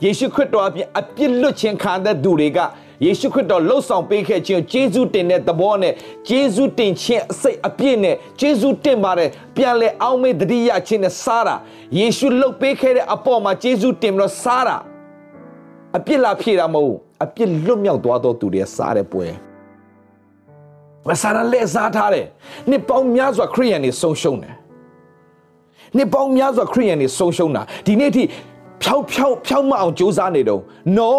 ယေရှုခရစ်တော်အပြင်အပြစ်လွတ်ခြင်းခံတဲ့သူတွေကယေရှုခရစ်တော်လှုပ်ဆောင်ပေးခဲ့ခြင်းဂျေဇုတင်တဲ့သဘောနဲ့ဂျေဇုတင်ခြင်းအစိတ်အပြည့်နဲ့ဂျေဇုတင်ပါတယ်ပြန်လဲအောင်းမေတတိယခြင်းနဲ့စားတာယေရှုလှုပ်ပေးခဲ့တဲ့အပေါ်မှာဂျေဇုတင်ပြီးတော့စားတာအပြစ်လာဖြေတာမဟုတ်အပြစ်လွတ်မြောက်သွားသောသူတွေစားတဲ့ပွဲမစားရလဲစားထားတယ်နှစ်ပေါင်းများစွာခရိယန်တွေဆုံးရှုံးတယ်နှစ်ပေါင်းများစွာခရိယန်တွေဆုံးရှုံးတာဒီနေ့ထိ ဖြောက်ဖြောက်ဖြောက်မအောင်ကြိုးစားနေတော့ no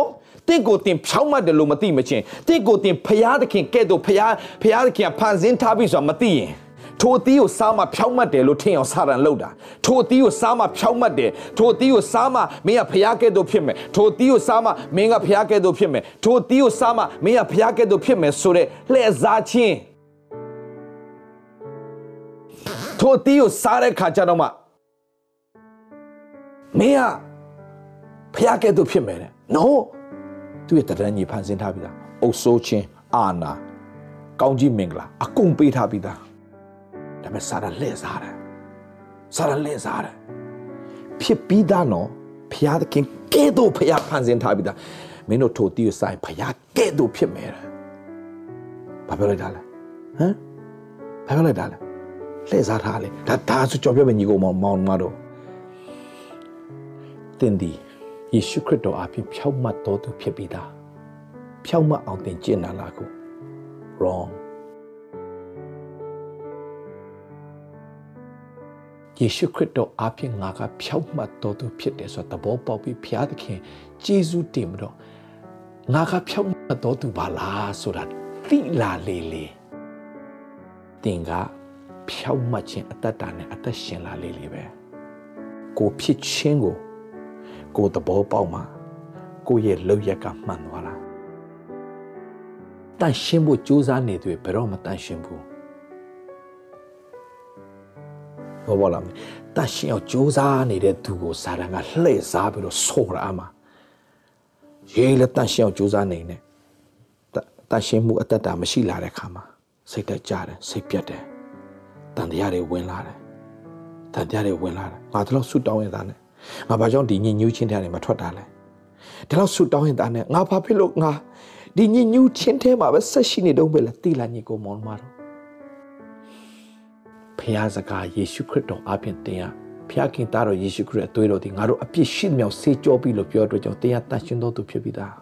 တင့်ကိုတင်ဖြောင်းမှတ်တယ်လို့မသိမချင်းတင့်ကိုတင်ဖျားသခင်ကဲ့သို့ဖျားဖျားသခင်ဖန်ဆင်းထားပြီဆိုတာမသိရင်ထိုအသီးကိုစားမှဖြောင်းမှတ်တယ်လို့ထင်အောင်စာရန်လောက်တာထိုအသီးကိုစားမှဖြောင်းမှတ်တယ်ထိုအသီးကိုစားမှမင်းကဖျားကဲ့သို့ဖြစ်မယ်ထိုအသီးကိုစားမှမင်းကဖျားကဲ့သို့ဖြစ်မယ်ထိုအသီးကိုစားမှမင်းကဖျားကဲ့သို့ဖြစ်မယ်ဆိုတဲ့လှည့်စားခြင်းထိုအသီးကိုစားတဲ့ခါကျတော့မှမင်းက ဖျားကဲ့သို့ဖြစ်မယ်တဲ့ no သူ့ရဲ့တရဏညီဖန်ဆင်းထားပြီးသားအုပ်ဆိုးခြင်းအာနာကောင်းကြီးမင်္ဂလာအကုန်ပေးထားပြီးသားဒါပေမဲ့စာရလက်စားတယ်စာရလက်စားတယ်ဖြစ်ပြီးသားနော်ဖျားသခင်ကဲ့သို့ဖျားဖန်ဆင်းထားပြီးသားမင်းတို့ထိုတီးကိုဆိုင်ဖျားကဲ့သို့ဖြစ်မယ်ဘာပြောလိုက်တာလဲဟမ်ဘာပြောလိုက်တာလဲလှည့်စားထားလေဒါဒါဆိုကြော်ပြမယ်ညီကိုမောင်မောင်မတော်တင်ဒီ ယေရှုခရစ်တော်အပြင်ဖြောက်မှတ်တော်သူဖြစ်ပြီးသားဖြောက်မှတ်အောင်သင်ကျင့်လာလားကို wrong ယေရှုခရစ်တော်အပြင်ငါကဖြောက်မှတ်တော်သူဖြစ်တယ်ဆိုတော့သဘောပေါက်ပြီးဘုရားသခင်ဂျေဇုတင်ပြီးတော့ငါကဖြောက်မှတ်တော်သူပါလားဆိုတာသိလာလေလေသင်ကဖြောက်မှတ်ခြင်းအတ္တတာနဲ့အသက်ရှင်လာလေလေပဲကိုဖြစ်ခြင်းကို ကိုသဘောပေါက်မှာကိုရဲ့လောက်ရက်ကမှန်သွားတာတန်ရှင်းဖို့ကြိုးစားနေသူဘယ်တော့မှတန်ရှင်းဘူးဘောဘောလာတန်ရှင်းအောင်ကြိုးစားနေတဲ့သူကိုစာရန်ကလှည့်စားပြီးတော့ဆော်ရအမှာရေးလက်တန်ရှင်းအောင်ကြိုးစားနေနဲ့တန်ရှင်းမှုအတ္တတာမရှိလာတဲ့ခါမှာစိတ်တက်ကြတယ်စိတ်ပြတ်တယ်တန်တရားတွေဝင်လာတယ်တန်တရားတွေဝင်လာတယ်ငါတို့ဆုတောင်းရတာနဲ့ ငါဘာကြောင့်ဒီညညူးချင်းထဲကနေမထွက်တာလဲဒီလောက်ဆူတောင်းရင်တာနဲ့ငါဘာဖြစ်လို့ငါဒီညညူးချင်းထဲမှာပဲဆက်ရှိနေတော့ပဲလေတိလာညီကိုမောင်မတော်ဖခင်စကားယေရှုခရစ်တော်အပြင်တင်ရဖခင်သားတော်ယေရှုခရစ်အသွေးတော်ဒီငါတို့အပြစ်ရှိမြောက်ဆေးကြောပြီးလို့ပြောတော့ကြောင့်တင်ရတန်ရှင်တော်သူဖြစ်ပြီးသား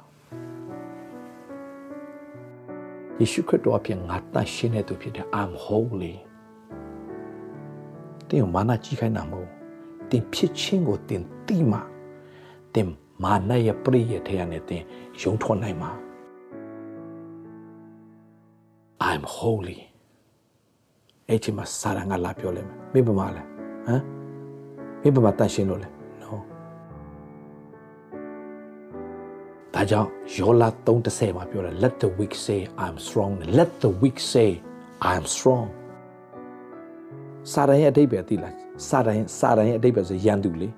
ယေရှုခရစ်တော်အပြင်ငါတန်ရှင်တဲ့သူဖြစ်တယ် I'm holy တင်မာနာကြည့်ခိုင်းတာမဟုတ် တင်ဖြစ်ချင်းကိုတင်တိမှတင်မာနရဲ့ပရိယေထဲကနေသင်ယုံထွက်နိုင်မှာ I'm holy အဲ့ဒီမှာစာရငါလာပြောလဲမင်းဘာမှလဲဟမ်မင်းဘာမှတန်ရှင်းလို့လဲ no ဒါကြောင့်ယောလာ3:30မှာပြောတယ် let the weak say i'm strong let the weak say i'm strong စာရရဲ့အဓိပ္ပာယ်သိလား စာရစာရရဲ့အဓိပ္ပာယ်ဆိုရန်သူလေ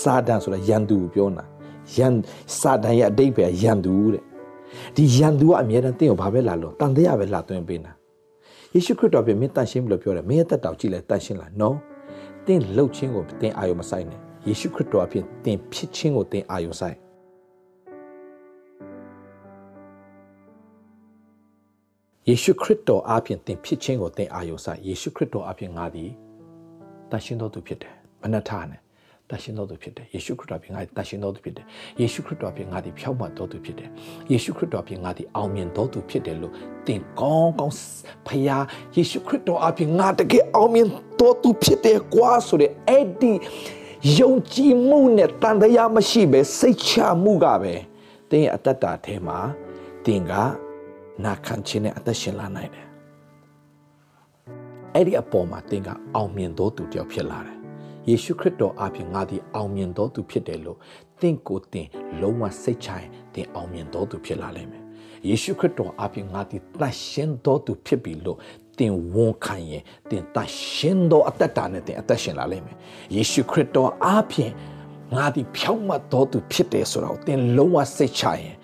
စာဒန်ဆိုတာရန်သူကိုပြောတာရန်စာဒန်ရဲ့အဓိပ္ပာယ်ရန်သူတဲ့ဒီရန်သူကအမြဲတမ်းတင့်ကိုဘာပဲလာလို့တန်တရားပဲလာသွင်းပေးတာယေရှုခရစ်တော်ပြင်မင်းတန်ရှင်းပြီလို့ပြောတယ်မင်းရဲ့တက်တောင်ကြည့်လိုက်တန်ရှင်းလား no တင်းလှုပ်ခြင်းကိုတင်းအာယုံမဆိုင်နဲ့ယေရှုခရစ်တော်အပြင်တင်းဖြစ်ခြင်းကိုတင်းအာယုံဆိုင်ယေရှုခရစ်တော်အပြင်တင်ဖြစ်ခြင်းကိုသင်အာရုံစိုက်ယေရှုခရစ်တော်အပြင်ငါသည် တန်ရှင်းတော်သူဖြစ်တယ်မနက်ထားနဲ့တန်ရှင်းတော်သူဖြစ်တယ်ယေရှုခရစ်တော်အပြင်ငါသည်တန်ရှင်းတော်သူဖြစ်တယ်ယေရှုခရစ်တော်အပြင်ငါသည်ဖြောင့်မတ်တော်သူဖြစ်တယ်ယေရှုခရစ်တော်အပြင်ငါသည်အောင်မြင်တော်သူဖြစ်တယ်လို့သင်ကောင်းကောင်းဖယားယေရှုခရစ်တော်အပြင်ငါတကယ်အောင်မြင်တော်သူဖြစ်တယ်ကွာဆိုတဲ့အဲ့ဒီယုံကြည်မှုနဲ့တန်တရားမရှိပဲစိတ်ချမှုကပဲသင်ရဲ့အတ္တတာထဲမှာသင်ကနာခံခြင်းနဲ့အသက်ရှင်လာနိုင်တယ် အဲ့ဒီအပေါ်မှာသင်ကအောင်မြင်တော်သူတယောက်ဖြစ်လာတယ်ယေရှုခရစ်တော်အပြင်ငါသည်အောင်မြင်တော်သူဖြစ်တယ်လို့သင်ကိုသင်လုံးဝစိတ်ချရင်သင်အောင်မြင်တော်သူဖြစ်လာလိမ့်မယ်ယေရှုခရစ်တော်အပြင်ငါသည်တတ်ရှင်တော်သူဖြစ်ပြီလို့တင်ဝန်ခံရင်တင်တတ်ရှင်တော်အသက်တာနဲ့တင်အသက်ရှင်လာလိမ့်မယ်ယေရှုခရစ်တော်အပြင်ငါသည်ဖြောင့်မတ်တော်သူဖြစ်တယ်ဆိုတော့တင်လုံးဝစိတ်ချရင်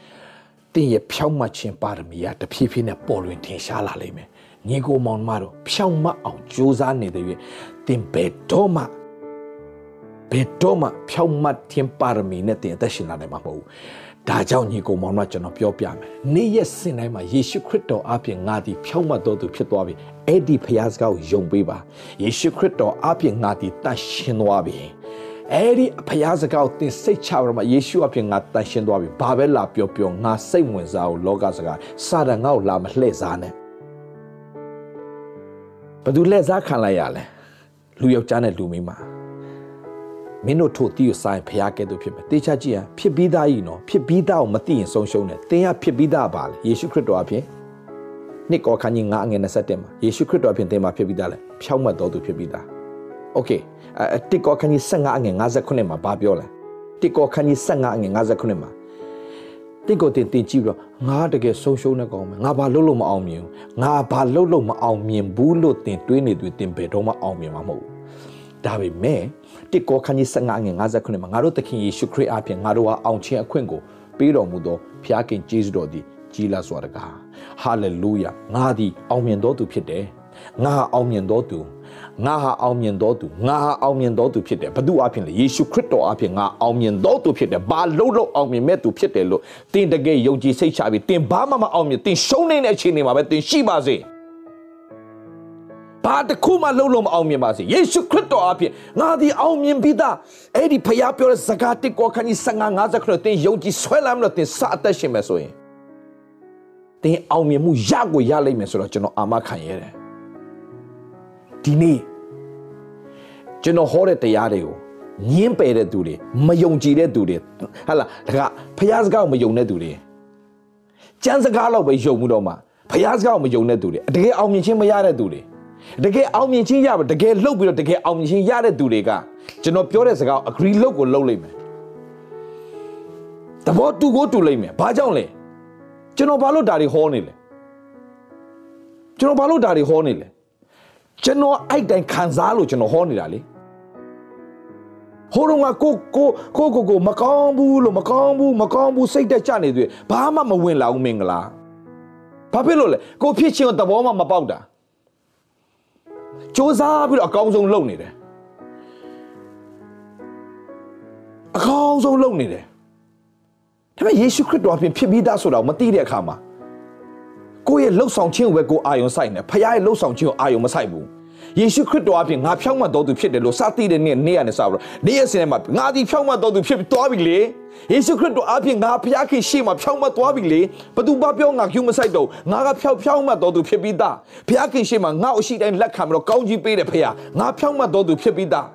တင်းရဲ့ဖြောင့်မတ်ခြင်းပါရမီကတဖြည်းဖြည်းနဲ့ပေါ်လွင်ထင်ရှားလာလိမ့်မယ်။ ညီကိုမောင်မတို့ဖြောင့်မတ်အောင်ကြိုးစားနေတဲ့၍တင်းဘယ်တော့မှဘယ်တော့မှဖြောင့်မတ်ခြင်းပါရမီနဲ့တင်းအသက်ရှင်လာနိုင်မှာမဟုတ်ဘူး။ဒါကြောင့်ညီကိုမောင်မကျွန်တော်ပြောပြမယ်။နေ့ရက်စဉ်တိုင်းမှာယေရှုခရစ်တော်အပြင်ငါသည်ဖြောင့်မတ်တော်သူဖြစ်သွားပြီ။အဲ့ဒီဖခင်စကားကိုယုံပေးပါ။ယေရှုခရစ်တော်အပြင်ငါသည်တတ်ရှင်သွားပြီ။အဲ့ဒီဖျားစကားကိုသင်စိတ်ချရမှာယေရှုအဖြစ်ငါတန်ရှင်းသွားပြီဘာပဲလာပြောပြောငါစိတ်ဝင်စားကိုလောကစကားစာတန်ငါ့ကိုလာမလှည့်စားနဲ့ ဘယ်သူလှည့်စားခံလိုက်ရလဲလူယောက်ျားနဲ့လူမိန်းမမင်းတို့ထို့တီးကိုဆိုင်ဖျားကဲ့သို့ဖြစ်မယ်တေချာကြည့်ရဖြစ်ပြီးသားကြီးနော်ဖြစ်ပြီးသားကိုမသိရင်ဆုံးရှုံးတယ်သင်ကဖြစ်ပြီးသားပါလေယေရှုခရစ်တော်အဖြစ်နှစ်ကောခန်းကြီး9အငယ်27မှာယေရှုခရစ်တော်အဖြစ်သင်မှာဖြစ်ပြီးသားလဲဖြောင့်မတ်တော်သူဖြစ်ပြီးသားโอเคတစ်ကောခန်းကြီး15အငယ်59မှာဘာပြောလဲတစ်ကောခန်းကြီး15အငယ်59မှာ တစ်ကိုတင်တင်ကြည့်ပြီးတော့ငါတကယ်ဆုံးရှုံးနေကောင်းမယ်ငါဘာလုပ်လို့မအောင်မြင်ဘူးငါဘာလုပ်လို့မအောင်မြင်ဘူးလို့တင်တွေးနေသူတင်ဘယ်တော့မှအောင်မြင်မှာမဟုတ်ဘူးဒါပေမဲ့တစ်ကောခန်းကြီး15ငယ်59မှာငါတို့သခင်ယေရှုခရစ်အပြင်ငါတို့ဟာအောင်ခြင်းအခွင့်ကိုပေးတော်မူသောဖခင်ယေရှုတော်သည်ကြီးလာစွာတကားဟာလေလုယာငါသည်အောင်မြင်တော်သူဖြစ်တယ်ငါအောင်မြင်တော်သူ ငါဟာအောင်မြင်တော်သူငါဟာအောင်မြင်တော်သူဖြစ်တယ်ဘု து အဖြစ်လေယေရှုခရစ်တော်အဖြစ်ငါအောင်မြင်တော်သူဖြစ်တယ်ဘာလို့လို့အောင်မြင်မဲ့သူဖြစ်တယ်လို့တင်တကယ်ယုံကြည်စိတ်ချပြီးတင်ဘာမှမအောင်မြင်တင်ရှုံးနေတဲ့အခြေအနေမှာပဲတင်ရှိပါစေဘာတခုမှလုံးလုံးမအောင်မြင်ပါစေယေရှုခရစ်တော်အဖြစ်ငါဒီအောင်မြင်ပြီးသားအဲ့ဒီဖခင်ပြောတဲ့စကားတစ်ကောခန်းကြီး55 50ခရစ်တင်ယုံကြည်ဆွဲလာမလို့တင်စအသက်ရှင်မယ်ဆိုရင်တင်အောင်မြင်မှုရကိုရလိမ့်မယ်ဆိုတော့ကျွန်တော်အာမခံရတယ် ဒီနေ့ကျွန်တော်ဟောတဲ့တရားတွေကိုညင်းပယ်တဲ့သူတွေမယုံကြည်တဲ့သူတွေဟာလားဒါကဖျားစကားကိုမယုံတဲ့သူတွေကျမ်းစကားတော့ပဲယုံမှုတော့မှဖျားစကားကိုမယုံတဲ့သူတွေတကယ်အောင်မြင်ခြင်းမရတဲ့သူတွေတကယ်အောင်မြင်ခြင်းရပါတကယ်လှုပ်ပြီးတော့တကယ်အောင်မြင်ခြင်းရတဲ့သူတွေကကျွန်တော်ပြောတဲ့စကား agree လုပ်ကိုလုပ်လိုက်မယ်တဘောတူကိုတူလိုက်မယ်ဘာကြောင့်လဲကျွန်တော်ဘာလို့ဒါတွေဟောနေလဲကျွန်တော်ဘာလို့ဒါတွေဟောနေလဲ ကျွန်တော်အဲ့တိုင်ခံစားလို့ကျွန်တော်ဟောနေတာလေဟိုတော့ငါကိုကိုကိုကိုကိုမကောင်းဘူးလို့မကောင်းဘူးမကောင်းဘူးစိတ်တက်ကြနေသေးဘာမှမဝင်လာဘူးမင်္ဂလာဘာဖြစ်လို့လဲကိုဖြစ်ချင်းသဘောမှမပေါက်တာစ조사ပြီးတော့အကောင်းဆုံးလုပ်နေတယ်အကောင်းဆုံးလုပ်နေတယ်ဒါပေမဲ့ယေရှုခရစ်တော်အပြင်ဖြစ်ပြီးသားဆိုတာကိုမသိတဲ့အခါမှာ ကိုယ့်ရဲ့လှုပ်ဆောင်ခြင်းကိုပဲကိုအာယုံဆိုင်တယ်ဖခင်ရဲ့လှုပ်ဆောင်ခြင်းကိုအာယုံမဆိုင်ဘူးယေရှုခရစ်တော်အပြင်ငါဖြောင့်မတ်တော်သူဖြစ်တယ်လို့စသည်တဲ့နေ့နေ့ရနေစပြီးတော့နေ့ရက်စင်မှာငါဒီဖြောင့်မတ်တော်သူဖြစ်ပြီးသွားပြီလေယေရှုခရစ်တော်အပြင်ငါဖခင်ခင်ရှေ့မှာဖြောင့်မတ်သွားပြီလေဘသူဘာပြောငါကျူးမဆိုင်တော့ငါကဖြောင့်ဖြောင့်မတ်တော်သူဖြစ်ပြီးသားဖခင်ခင်ရှေ့မှာငါ့အရှိတိုင်းလက်ခံပြီးတော့ကောင်းကြီးပေးတယ်ဖခင်ငါဖြောင့်မတ်တော်သူဖြစ်ပြီးသား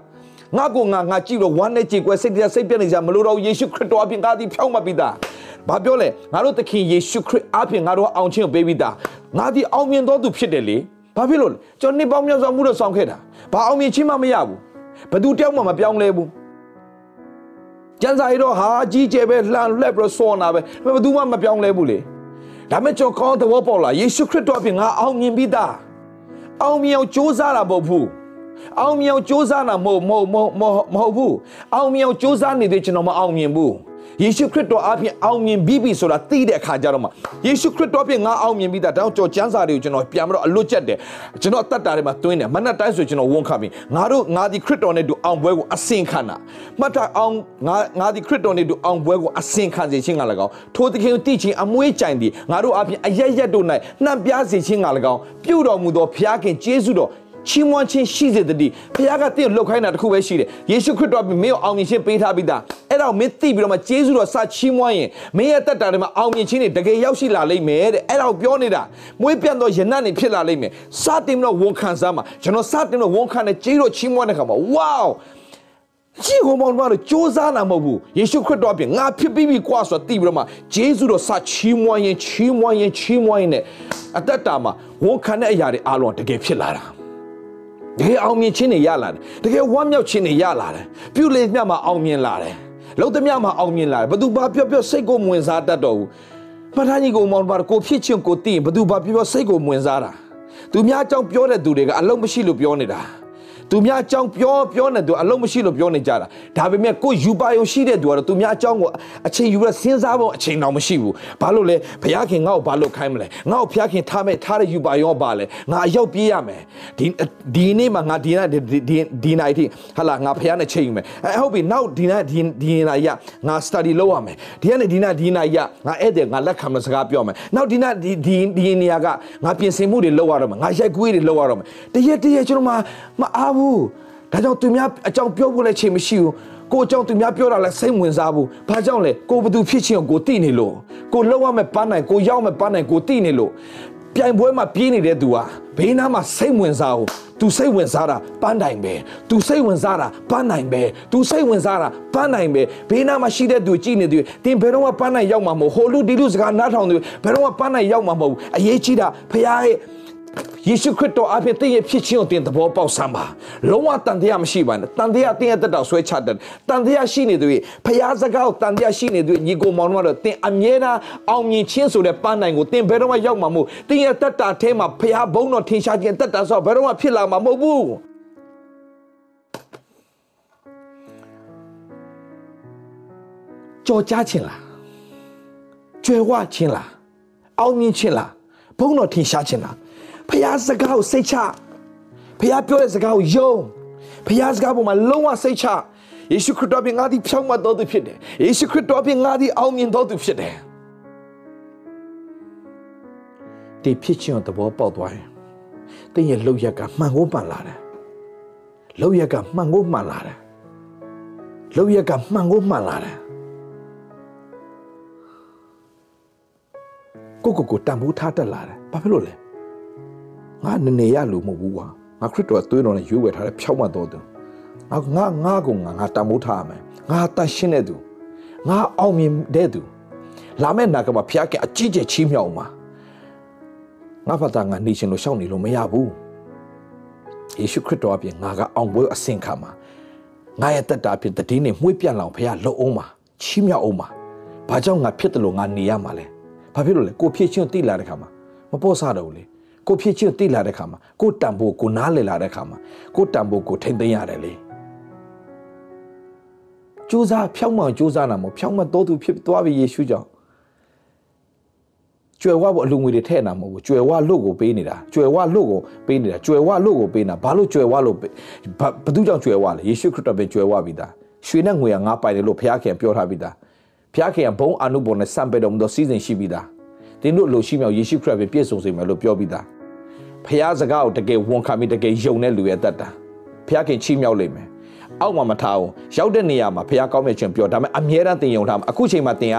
ငါကိုငါငါကြည့်လို့ဝမ်းနဲ့ကြေကွဲစိတ်တရားစိတ်ပြတ်နေကြမလို့တော့ယေရှုခရစ်တော်အပြင်ငါဒီဖြောင်းမပြီးသားဘာပြောလဲငါတို့သခင်ယေရှုခရစ်အပြင်ငါတို့အောင်ချင်းကိုပေးပြီးသားငါဒီအောင်မြင်တော်သူဖြစ်တယ်လေဘာဖြစ်လို့လဲကျွန်တော်နှစ်ပေါင်းများစွာမှုတော့ဆောင်ခဲ့တာဘာအောင်မြင်ချင်းမှမရဘူးဘသူတယောက်မှမပြောင်းလဲဘူးကျန်စာရီတော့ဟာကြီးကျယ်ပဲလှန်လှက်ပြီးတော့စောနာပဲဘယ်သူမှမပြောင်းလဲဘူးလေဒါမဲ့ကျွန်တော်ကောင်းတဲ့ဘောပေါ်လာယေရှုခရစ်တော်အပြင်ငါအောင်မြင်ပြီးသားအောင်မြင်အောင်ကြိုးစားတာမဟုတ်ဘူး အောင်မြင်အောင်ကြိုးစားတာမဟုတ်မဟုတ်မဟုတ်မဟုတ်ဘူးအောင်မြင်အောင်ကြိုးစားနေတဲ့ကျွန်တော်မအောင်မြင်ဘူးယေရှုခရစ်တော်အပြင်အောင်မြင်ပြီးပြီဆိုတာသိတဲ့အခါကျတော့မှယေရှုခရစ်တော်အပြင်ငါအောင်မြင်ပြီးသားတောင်းကြော်ကျမ်းစာတွေကိုကျွန်တော်ပြန်ပြီးတော့အလွတ်ကျက်တယ်ကျွန်တော်အသက်တာတွေမှာတွင်းတယ်မနက်တိုင်းဆိုကျွန်တော်ဝန်ခံပြီးငါတို့ငါဒီခရစ်တော်နဲ့တူအောင်ပွဲကိုအစင်ခံတာမှတ်တာအောင်ငါငါဒီခရစ်တော်နဲ့တူအောင်ပွဲကိုအစင်ခံစေခြင်းကလည်းကောင်းထိုသခင်ကိုတိချင်းအမွေးကြိုင်သည်ငါတို့အပြင်အရရက်တို့၌နှံ့ပြားစေခြင်းကလည်းကောင်းပြုတော်မူသောဘုရားခင်ယေရှုတော် ချီးမွမ်းခြင်းရှိစေတည်းဘုရားကတင့်လှုပ်ခိုင်းတာတခုပဲရှိတယ်ယေရှုခရစ်တော်ကမင်းကိုအောင်မြင်ခြင်းပေးထားပြီးသားအဲ့ဒါကိုမင်းသိပြီးတော့မှယေရှုတော်စချီးမွမ်းရင်မင်းရဲ့တက်တာတွေမှာအောင်မြင်ခြင်းတွေတကယ်ရောက်ရှိလာလိမ့်မယ်တဲ့အဲ့ဒါကိုပြောနေတာမွေးပြန့်သောယနတ်တွေဖြစ်လာလိမ့်မယ်စတင်ပြီးတော့ဝန်ခံစားမှာကျွန်တော်စတင်ပြီးတော့ဝန်ခံတဲ့ကျေးတော်ချီးမွမ်းတဲ့ခါမှာဝေါကြည့်ဟောမောင်တို့စ조사နာမဟုတ်ဘူးယေရှုခရစ်တော်အပြင်ငါဖြစ်ပြီးပြီကွာဆိုတော့သိပြီးတော့မှဂျေဇုတော်စချီးမွမ်းရင်ချီးမွမ်းရင်ချီးမွမ်းရင်နဲ့အသက်တာမှာဝန်ခံတဲ့အရာတွေအားလုံးတကယ်ဖြစ်လာတာ တကယ်အောင်မြင်ခြင်းတွေရလာတယ်တကယ်ဝမ်းမြောက်ခြင်းတွေရလာတယ်ပြုလေမြတ်မှာအောင်မြင်လာတယ်လုံးသမျှမှာအောင်မြင်လာတယ်ဘသူဘာပြောပြောစိတ်ကိုမဝင်စားတတ်တော့ဘူးပထကြီးကိုမောင်ပါကိုဖြစ်ချင်းကိုသိရင်ဘသူဘာပြောပြောစိတ်ကိုမဝင်စားတာသူများအကြောင်းပြောတဲ့သူတွေကအလုံးမရှိလို့ပြောနေတာ သူများအကြောင်းပြောပြောနေသူအလုံးမရှိလို့ပြောနေကြတာဒါပေမဲ့ကိုယူပါယုံရှိတဲ့သူကတော့သူများအကြောင်းကိုအချိန်ယူရစဉ်းစားဖို့အချိန်တော့မရှိဘူးဘာလို့လဲဘုရားခင်ငါ့ကိုဘာလို့ခိုင်းမလဲငါ့ကိုဘုရားခင်ထားမဲ့ထားတဲ့ယူပါယုံကဘာလဲငါအရောက်ပြေးရမယ်ဒီဒီနေ့မှာငါဒီနေ့ဒီဒီနိုင်ထိဟာလာငါဘုရားနဲ့ချိန်ယူမယ်အဲဟုတ်ပြီနောက်ဒီနေ့ဒီဒီနေ့ရငါ study လုပ်ရမယ်ဒီကနေ့ဒီနေ့ဒီနေ့ရငါဧည့်သည်ငါလက်ခံမစကားပြောမယ်နောက်ဒီနေ့ဒီဒီဒီနေရာကငါပြင်ဆင်မှုတွေလုပ်ရတော့မယ်ငါရိုက်ကွေးတွေလုပ်ရတော့မယ်တရက်တရက်ကျွန်တော်မမအားဘူးဒါကြောင့်သူများအကြောင်းပြောဖို့လည်းချိန်မရှိဘူးကိုအကြောင်းသူများပြောတာလည်းစိတ်ဝင်စားဘူးဘာကြောင့်လဲကိုဘသူဖြစ်ချင်းကိုတိနေလို့ကိုလောက်ရမယ်ပန်းနိုင်ကိုရောက်မယ်ပန်းနိုင်ကိုတိနေလို့ပြိုင်ပွဲမှာပြေးနေတဲ့သူဟာဘေးနားမှာစိတ်ဝင်စားဘူးသူစိတ်ဝင်စားတာပန်းနိုင်ပဲသူစိတ်ဝင်စားတာပန်းနိုင်ပဲသူစိတ်ဝင်စားတာပန်းနိုင်ပဲဘေးနားမှာရှိတဲ့သူကြည့်နေသူတင်ဘယ်တော့မှပန်းနိုင်ရောက်မှာမဟုတ်ဟိုလူဒီလူစကားနားထောင်သူဘယ်တော့မှပန်းနိုင်ရောက်မှာမဟုတ်အရေးကြီးတာဖခင်ရဲ့ ယေရှုခရစ်တော်အဖြစ်တင့်ရဲ့ဖြစ်ခြင်းကိုတင်သဘောပေါက်စမ်းပါလုံးဝတန်တရားမရှိပါနဲ့တန်တရားတင်းရဲ့တက်တော်ဆွဲချတယ်တန်တရားရှိနေသူရဲ့ဖျားစကားကိုတန်တရားရှိနေသူညီကိုမောင်တို့ကတော့တင်အမြဲတမ်းအောင်မြင်ခြင်းဆိုတဲ့ပန်းနိုင်ကိုတင်ဘယ်တော့မှရောက်မှာမဟုတ်တင်ရဲ့တက်တာထဲမှာဖျားဘုံတော်ထင်ရှားခြင်းတက်တာဆိုဘယ်တော့မှဖြစ်လာမှာမဟုတ်ဘူးကြော်ကြားခြင်းလားကျွယ်ဝခြင်းလားအောင်မြင်ခြင်းလားဘုံတော်ထင်ရှားခြင်းလား ဖះစကားကိုစိတ်ချဖះပြောတဲ့စကားကိုယုံဖះစကားပေါ်မှာလုံးဝစိတ်ချယေရှုခရစ်တော်ပြင်ငါသည်ဖြောင့်မတ်တော်သူဖြစ်တယ်ယေရှုခရစ်တော်ပြင်ငါသည်အောင်မြင်တော်သူဖြစ်တယ်ဒီဖြစ်ခြင်းသဘောပေါက်သွားရင်တင်းရဲ့လောက်ရက်ကမှန်ကိုမှန်လာတယ်လောက်ရက်ကမှန်ကိုမှန်လာတယ်လောက်ရက်ကမှန်ကိုမှန်လာတယ်ကိုကိုကိုတန်ဖိုးထားတတ်လာတယ်ဘာဖြစ်လို့လဲ ငါနနေရလို့မဟုတ်ဘူးကွာငါခရစ်တော်သွေးတော်နဲ့ရွေးဝယ်ထားတဲ့ဖြောက်မှတ်တော်သူငါငါငါကငါငါတန်ဖိုးထားရမယ်ငါတန်ရှင်းတဲ့သူငါအောင်မြင်တဲ့သူလာမယ့်နာကမှာဖျားကအကြီးကျယ်ချီးမြှောက်မှာငါဖတ်တာငါနေရှင်လို့ရှောက်နေလို့မရဘူးယေရှုခရစ်တော်အပြင်ငါကအောင်ပွဲအစင်ခံမှာငါရဲ့တက်တာအပြင်တည်င်းနဲ့မှုပြန့်လောင်ဖျားလှုပ်အောင်မှာချီးမြှောက်အောင်မှာဘာကြောင့်ငါဖြစ်တယ်လို့ငါနေရမှာလဲဘာဖြစ်လို့လဲကိုဖြစ်ချင်းတိလာတဲ့ခါမှာမပေါ့ဆတော့ဘူးလေ ကိုဖြစ်ချင်းသိလာတဲ့ခါမှာကိုတန်ဖို့ကိုနားလည်လာတဲ့ခါမှာကိုတန်ဖို့ကိုထိမ့်သိမ်းရတယ်လေကြိုးစားဖြောင်းမှောင်ကြိုးစားတာမဟုတ်ဖြောင်းမှတော်သူဖြစ်သွားပြီယေရှုကြောင့်ကျွယ်ဝဖို့အလူငွေတွေထဲ့တာမဟုတ်ဘူးကျွယ်ဝလို့ကိုပေးနေတာကျွယ်ဝလို့ကိုပေးနေတာကျွယ်ဝလို့ကိုပေးနေတာဘာလို့ကျွယ်ဝလို့ဘသူကြောင့်ကျွယ်ဝလဲယေရှုခရစ်တော်ပဲကျွယ်ဝပြီးသားရွှေနဲ့ငွေကငါပိုင်တယ်လို့ဘုရားခင်ပြောထားပြီးသားဘုရားခင်ကဘုံအနုဘောနဲ့စံပေတော်မူသောစီစဉ်ရှိပြီးသား တင်းတို့လိုရှိမြောက်ယေရှုခရစ်ပဲပြည့်စုံစေမယ်လို့ပြောပြီးသားဖះစကားကိုတကယ်ဝန်ခံပြီးတကယ်ယုံတဲ့လူရဲ့တတ်တာဖះခင်ချီးမြှောက်လိမ့်မယ်အောက်မှာမထားအောင်ရောက်တဲ့နေရာမှာဖះကောင်းမြတ်ခြင်းပြောဒါပေမဲ့အမြဲတမ်းတင်ယုံထားမှာအခုချိန်မှာတင်က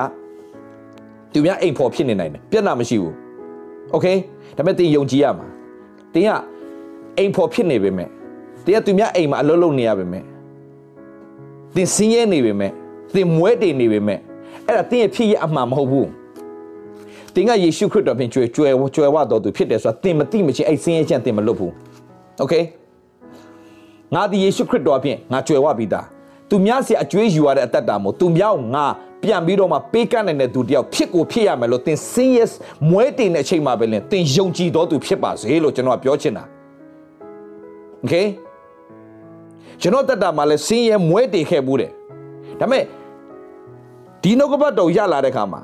သူများအိမ်ဖော်ဖြစ်နေနိုင်တယ်ပြဿနာမရှိဘူးโอเคဒါပေမဲ့တင်ယုံကြည်ရမှာတင်ကအိမ်ဖော်ဖြစ်နေပေမဲ့တင်ကသူများအိမ်မှာအလုပ်လုပ်နေရပေမဲ့ သင်စင်းရဲနေပေမဲ့သင်မွဲတည်နေပေမဲ့အဲ့ဒါသင်ရဲ့ဖြစ်ရအမှန်မဟုတ်ဘူး သင်ကယေရှုခရစ်တော်ဖြင့်ကြွယ်ကြွယ်ကြွယ်ဝတော်သူဖြစ်တယ်ဆိုတာသင်မသိမချင်းအဲ့စင်းရဲချက်သင်မလွတ်ဘူးโอเคငါဒီယေရှုခရစ်တော်ဖြင့်ငါကြွယ်ဝပြီးသားသူများစီအကျွေးယူရတဲ့အတ္တတာမို့သူများကိုငါပြန်ပြီးတော့မှပေးကမ်းနိုင်တဲ့သူတယောက်ဖြစ်ကိုဖြစ်ရမယ်လို့သင်စင်းရဲမွဲတည်တဲ့အချိန်မှာပဲလင်သင်ယုံကြည်တော်သူဖြစ်ပါစေလို့ကျွန်တော်ကပြောချင်တာโอเคကျွန်တော်တက်တာမှာလဲစင်းရဲမွဲတည်ခဲ့ဘူးတယ်ဒါပေမဲ့ဒီနှုတ်ကပတ်တော်ရလာတဲ့ခါမှာ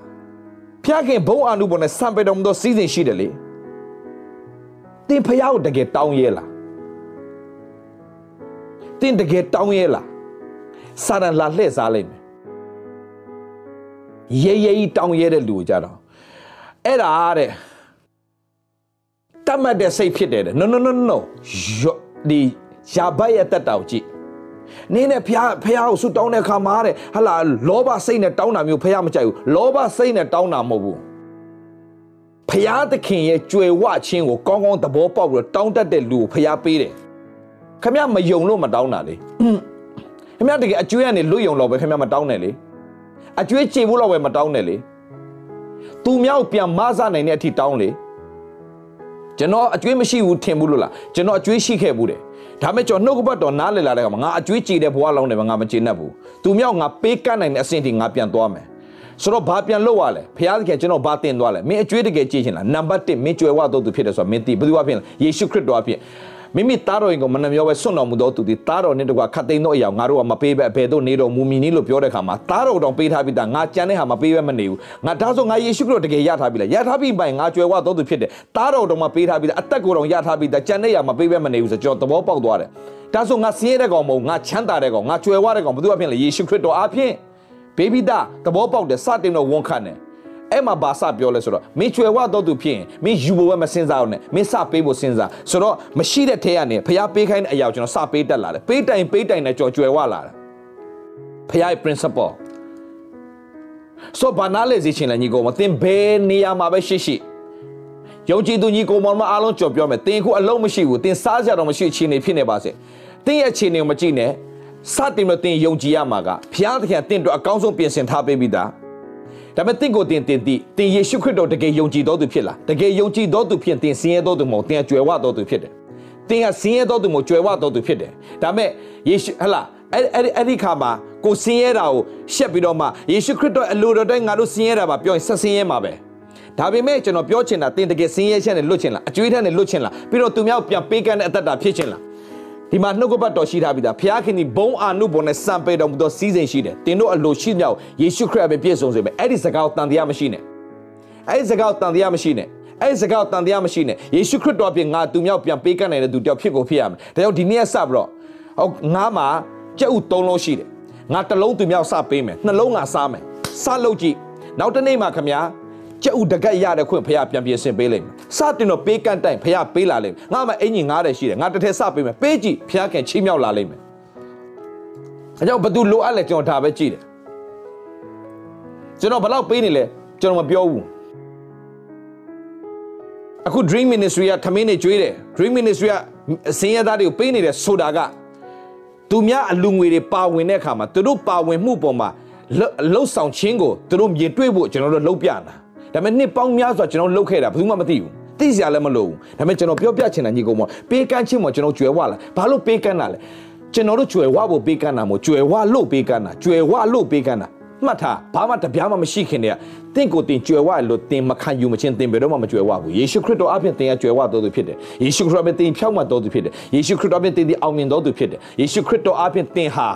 ဖျားခင်ဘုံအာနုဘောနဲ့စံပေတော်မူသောစီးစဉ်ရှိတယ်လေတင်ဖျားကိုတကယ်တောင်းရဲလားတင်တကယ်တောင်းရဲလားစာရန်လာလှည့်စားလိုက်မယ်ရဲရဲကြီးတောင်းရဲတဲ့လူကိုကြတော့အဲ့ဒါတဲ့တတ်မှတ်တဲ့စိတ်ဖြစ်တယ်တဲ့ no no no no ဒီယာဘတ်ရဲ့တက်တာကိုကြည့် နင်းနဲ့ဖះဖះကိုဆူတောင်းတဲ့အခါမှာတဲ့ဟလာလောဘစိတ်နဲ့တောင်းတာမျိုးဖះမကြိုက်ဘူးလောဘစိတ်နဲ့တောင်းတာမဟုတ်ဘူးဖះသခင်ရဲ့ကြွယ်ဝခြင်းကိုကောင်းကောင်းသဘောပေါက်ပြီးတော့တောင်းတတ်တဲ့လူကိုဖះပေးတယ်ခမမယုံလို့မတောင်းတာလေခမတကယ်အကျွေးကနေလွတ်ယုံတော့ပဲခမမတောင်းနဲ့လေအကျွေးချေဖို့တော့ပဲမတောင်းနဲ့လေသူမြောက်ပြန်မဆနိုင်တဲ့အထိတောင်းလေ ကျွန်တော်အကျွေးမရှိဘူးထင်ဘူးလို့လားကျွန်တော်အကျွေးရှိခဲ့ဘူးတယ်ဒါမဲ့ကျွန်တော်နှုတ်ကပတ်တော်နားလည်လာတဲ့အခါမှာငါအကျွေးကြည်တဲ့ဘဝလောင်းတယ်ငါမကျေနပ်ဘူးသူမြောက်ငါပေးကမ်းနိုင်တဲ့အဆင့်ထိငါပြန်သွားမယ်ဆိုတော့ဘာပြန်လုပ်ရလဲဖခင်သခင်ကျွန်တော်ဘာတင်သွားလဲမင်းအကျွေးတကယ်ကြည်ချင်လားနံပါတ်1မင်းကြွယ်ဝတော့သူဖြစ်တယ်ဆိုတာမင်းသိဘယ်သူအဖြစ်လဲယေရှုခရစ်တော်အဖြစ် မိမိသားတော်ရင်ကိုမနှမျောပဲစွန့်တော်မူသောသူသည်သားတော်နဲ့တကွာခတ်သိမ်းသောအရာငါတို့ကမပေးပဲအဘယ်သို့နေတော်မူမည်နည်းလို့ပြောတဲ့အခါမှာသားတော်တောင်ပေးထားပြီးသားငါကြံတဲ့ဟာမပေးပဲမနေဘူးငါဒါဆိုငါယေရှုခရစ်တော်တကယ်ရထားပြီလားရထားပြီပိုင်ငါကြွယ်ဝသောသူဖြစ်တယ်သားတော်တောင်မပေးထားပြီးသားအသက်ကိုယ်တော်ရထားပြီးသားကြံတဲ့ဟာမပေးပဲမနေဘူးဆိုကျွန်တော်သဘောပေါက်သွားတယ်ဒါဆိုငါဆင်းရဲတဲ့ကောင်မဟုတ်ငါချမ်းသာတဲ့ကောင်ငါကြွယ်ဝတဲ့ကောင်ဘယ်သူအဖြစ်လဲယေရှုခရစ်တော်အဖြစ်ဘေဘီသားသဘောပေါက်တယ်စတင်တော့ဝန်ခံတယ် အဲ့မှာဘာစပြောလဲဆိုတော့မင်းကျွယ်ဝတော့သူဖြစ်ရင်မင်းယူဖို့ပဲမစင်စားအောင်နဲ့မင်းစပေးဖို့စင်စားဆိုတော့မရှိတဲ့ထဲကနေဖျားပေးခိုင်းတဲ့အရာကိုကျွန်တော်စပေးတတ်လာတယ်ပေးတိုင်ပေးတိုင်နဲ့ကြော်ကျွယ်ဝလာတယ်ဖျားရဲ့ principle ဆိုဘာနာလေစီချင်းလည်းညီကောင်မသင်ဘယ်နေရာမှာပဲရှိရှိယုံကြည်သူညီကောင်မအားလုံးကြော်ပြောမယ်သင်ခုအလုံးမရှိဘူးသင်စားကြတော့မရှိအခြေအနေဖြစ်နေပါစေသင်ရဲ့အခြေအနေကိုမကြည့်နဲ့စတင်လို့သင်ယုံကြည်ရမှာကဖျားသခင်သင်တို့အကောင်းဆုံးပြင်ဆင်ထားပေးပြီးသား ဒါပေမဲ့တင့်ကိုတင်တင်တိတင်ယေရှုခရစ်တော်တကယ်ယုံကြည်တော်သူဖြစ်လားတကယ်ယုံကြည်တော်သူဖြစ်တင်ဆင်းရဲတော်သူမဟုတ်တင်ကကြွယ်ဝတော်သူဖြစ်တယ်တင်ကဆင်းရဲတော်သူမဟုတ်ကြွယ်ဝတော်သူဖြစ်တယ်ဒါပေမဲ့ယေရှုဟလာအဲ့အဲ့အဲ့ဒီခါမှာကိုဆင်းရဲတာကိုရှက်ပြီးတော့မှယေရှုခရစ်တော်အလိုတော်တိုင်းငါတို့ဆင်းရဲတာပါပြောရင်ဆက်ဆင်းရဲမှာပဲဒါပေမဲ့ကျွန်တော်ပြောချင်တာတင်တကယ်ဆင်းရဲချက်နဲ့လွတ်ချင်လားအကျွေးထက်နဲ့လွတ်ချင်လားပြီးတော့သူများပြန်ပေးကမ်းတဲ့အသက်တာဖြစ်ချင်လား ဒီမှာနှုတ်ကပတ်တော်ရှိထားပြီးသားဖျားခင်ဒီဘုံအာနုဘောနဲ့စံပေတော်မူသောစီးစိမ်ရှိတယ်တင်တို့အလိုရှိမြောက်ယေရှုခရစ်ပဲပြည့်စုံစေမယ်အဲ့ဒီစကားကိုတန်တရားမရှိနဲ့အဲ့ဒီစကားကိုတန်တရားမရှိနဲ့အဲ့ဒီစကားကိုတန်တရားမရှိနဲ့ယေရှုခရစ်တော်ပြင်ငါသူမြောက်ပြန်ပေးကမ်းနိုင်တဲ့သူတယောက်ဖြစ်ကိုဖြစ်ရမယ်ဒါကြောင့်ဒီနေ့စပြီးတော့ဟုတ်ငါမှာကြက်ဥ၃လုံးရှိတယ်ငါတစ်လုံးသူမြောက်စပေးမယ်နှလုံးငါစားမယ်စလုပ်ကြည့်နောက်တစ်နေ့မှခမညာ ကျက်ဥတကက်ရတဲ့ခွင့်ဖះပြန်ပြင်ဆင်ပေးလိမ့်မယ်စတင်တော့ပေးကန့်တိုင်ဖះပေးလာလိမ့်မယ်ငါမှအင်ကြီးငားတယ်ရှိတယ်ငါတစ်ထက်စပေးမယ်ပေးကြည့်ဖះခင်ချီးမြှောက်လာလိမ့်မယ်အဲကြောင့်ဘသူလိုအပ်လဲကျွန်တော်ဒါပဲကြည့်တယ်ကျွန်တော်ဘယ်တော့ပေးနေလဲကျွန်တော်မပြောဘူးအခု Dream Ministry ကထမင်းနေကျွေးတယ် Dream Ministry ကစင်ရသားတွေကိုပေးနေတယ်ဆိုတာကသူများအလူငွေတွေပါဝင်တဲ့အခါမှာသူတို့ပါဝင်မှုပေါ်မှာလှုပ်ဆောင်ခြင်းကိုသူတို့မြင်တွေ့ဖို့ကျွန်တော်တို့လှုပ်ပြတာ ဒါပေမဲ့နှစ်ပေါင်းများစွာကျွန်တော်လှုပ်ခဲ့တာဘယ်သူမှမသိဘူးသိစရာလည်းမလိုဘူးဒါပေမဲ့ကျွန်တော်ပြောပြချင်တာညီကောင်မပေးကမ်းခြင်းမှာကျွန်တော်ကြွယ်ဝလာဘာလို့ပေးကမ်းတာလဲကျွန်တော်တို့ကြွယ်ဝဖို့ပေးကမ်းတာမို့ကြွယ်ဝလို့ပေးကမ်းတာကြွယ်ဝလို့ပေးကမ်းတာမှတ်ထားဘာမှတပြားမှမရှိခင်တည်းကတင့်ကိုတင်ကြွယ်ဝလို့တင်မခံယူမချင်းတင်ဘယ်တော့မှမကြွယ်ဝဘူးယေရှုခရစ်တော်အပြင်တင်ကကြွယ်ဝတော်သူဖြစ်တယ်ယေရှုခရစ်တော်အပြင်တင်ဖြောက်မှတော်သူဖြစ်တယ်ယေရှုခရစ်တော်အပြင်တင်ဒီအောင်မြင်တော်သူဖြစ်တယ်ယေရှုခရစ်တော်အပြင်တင်ဟာ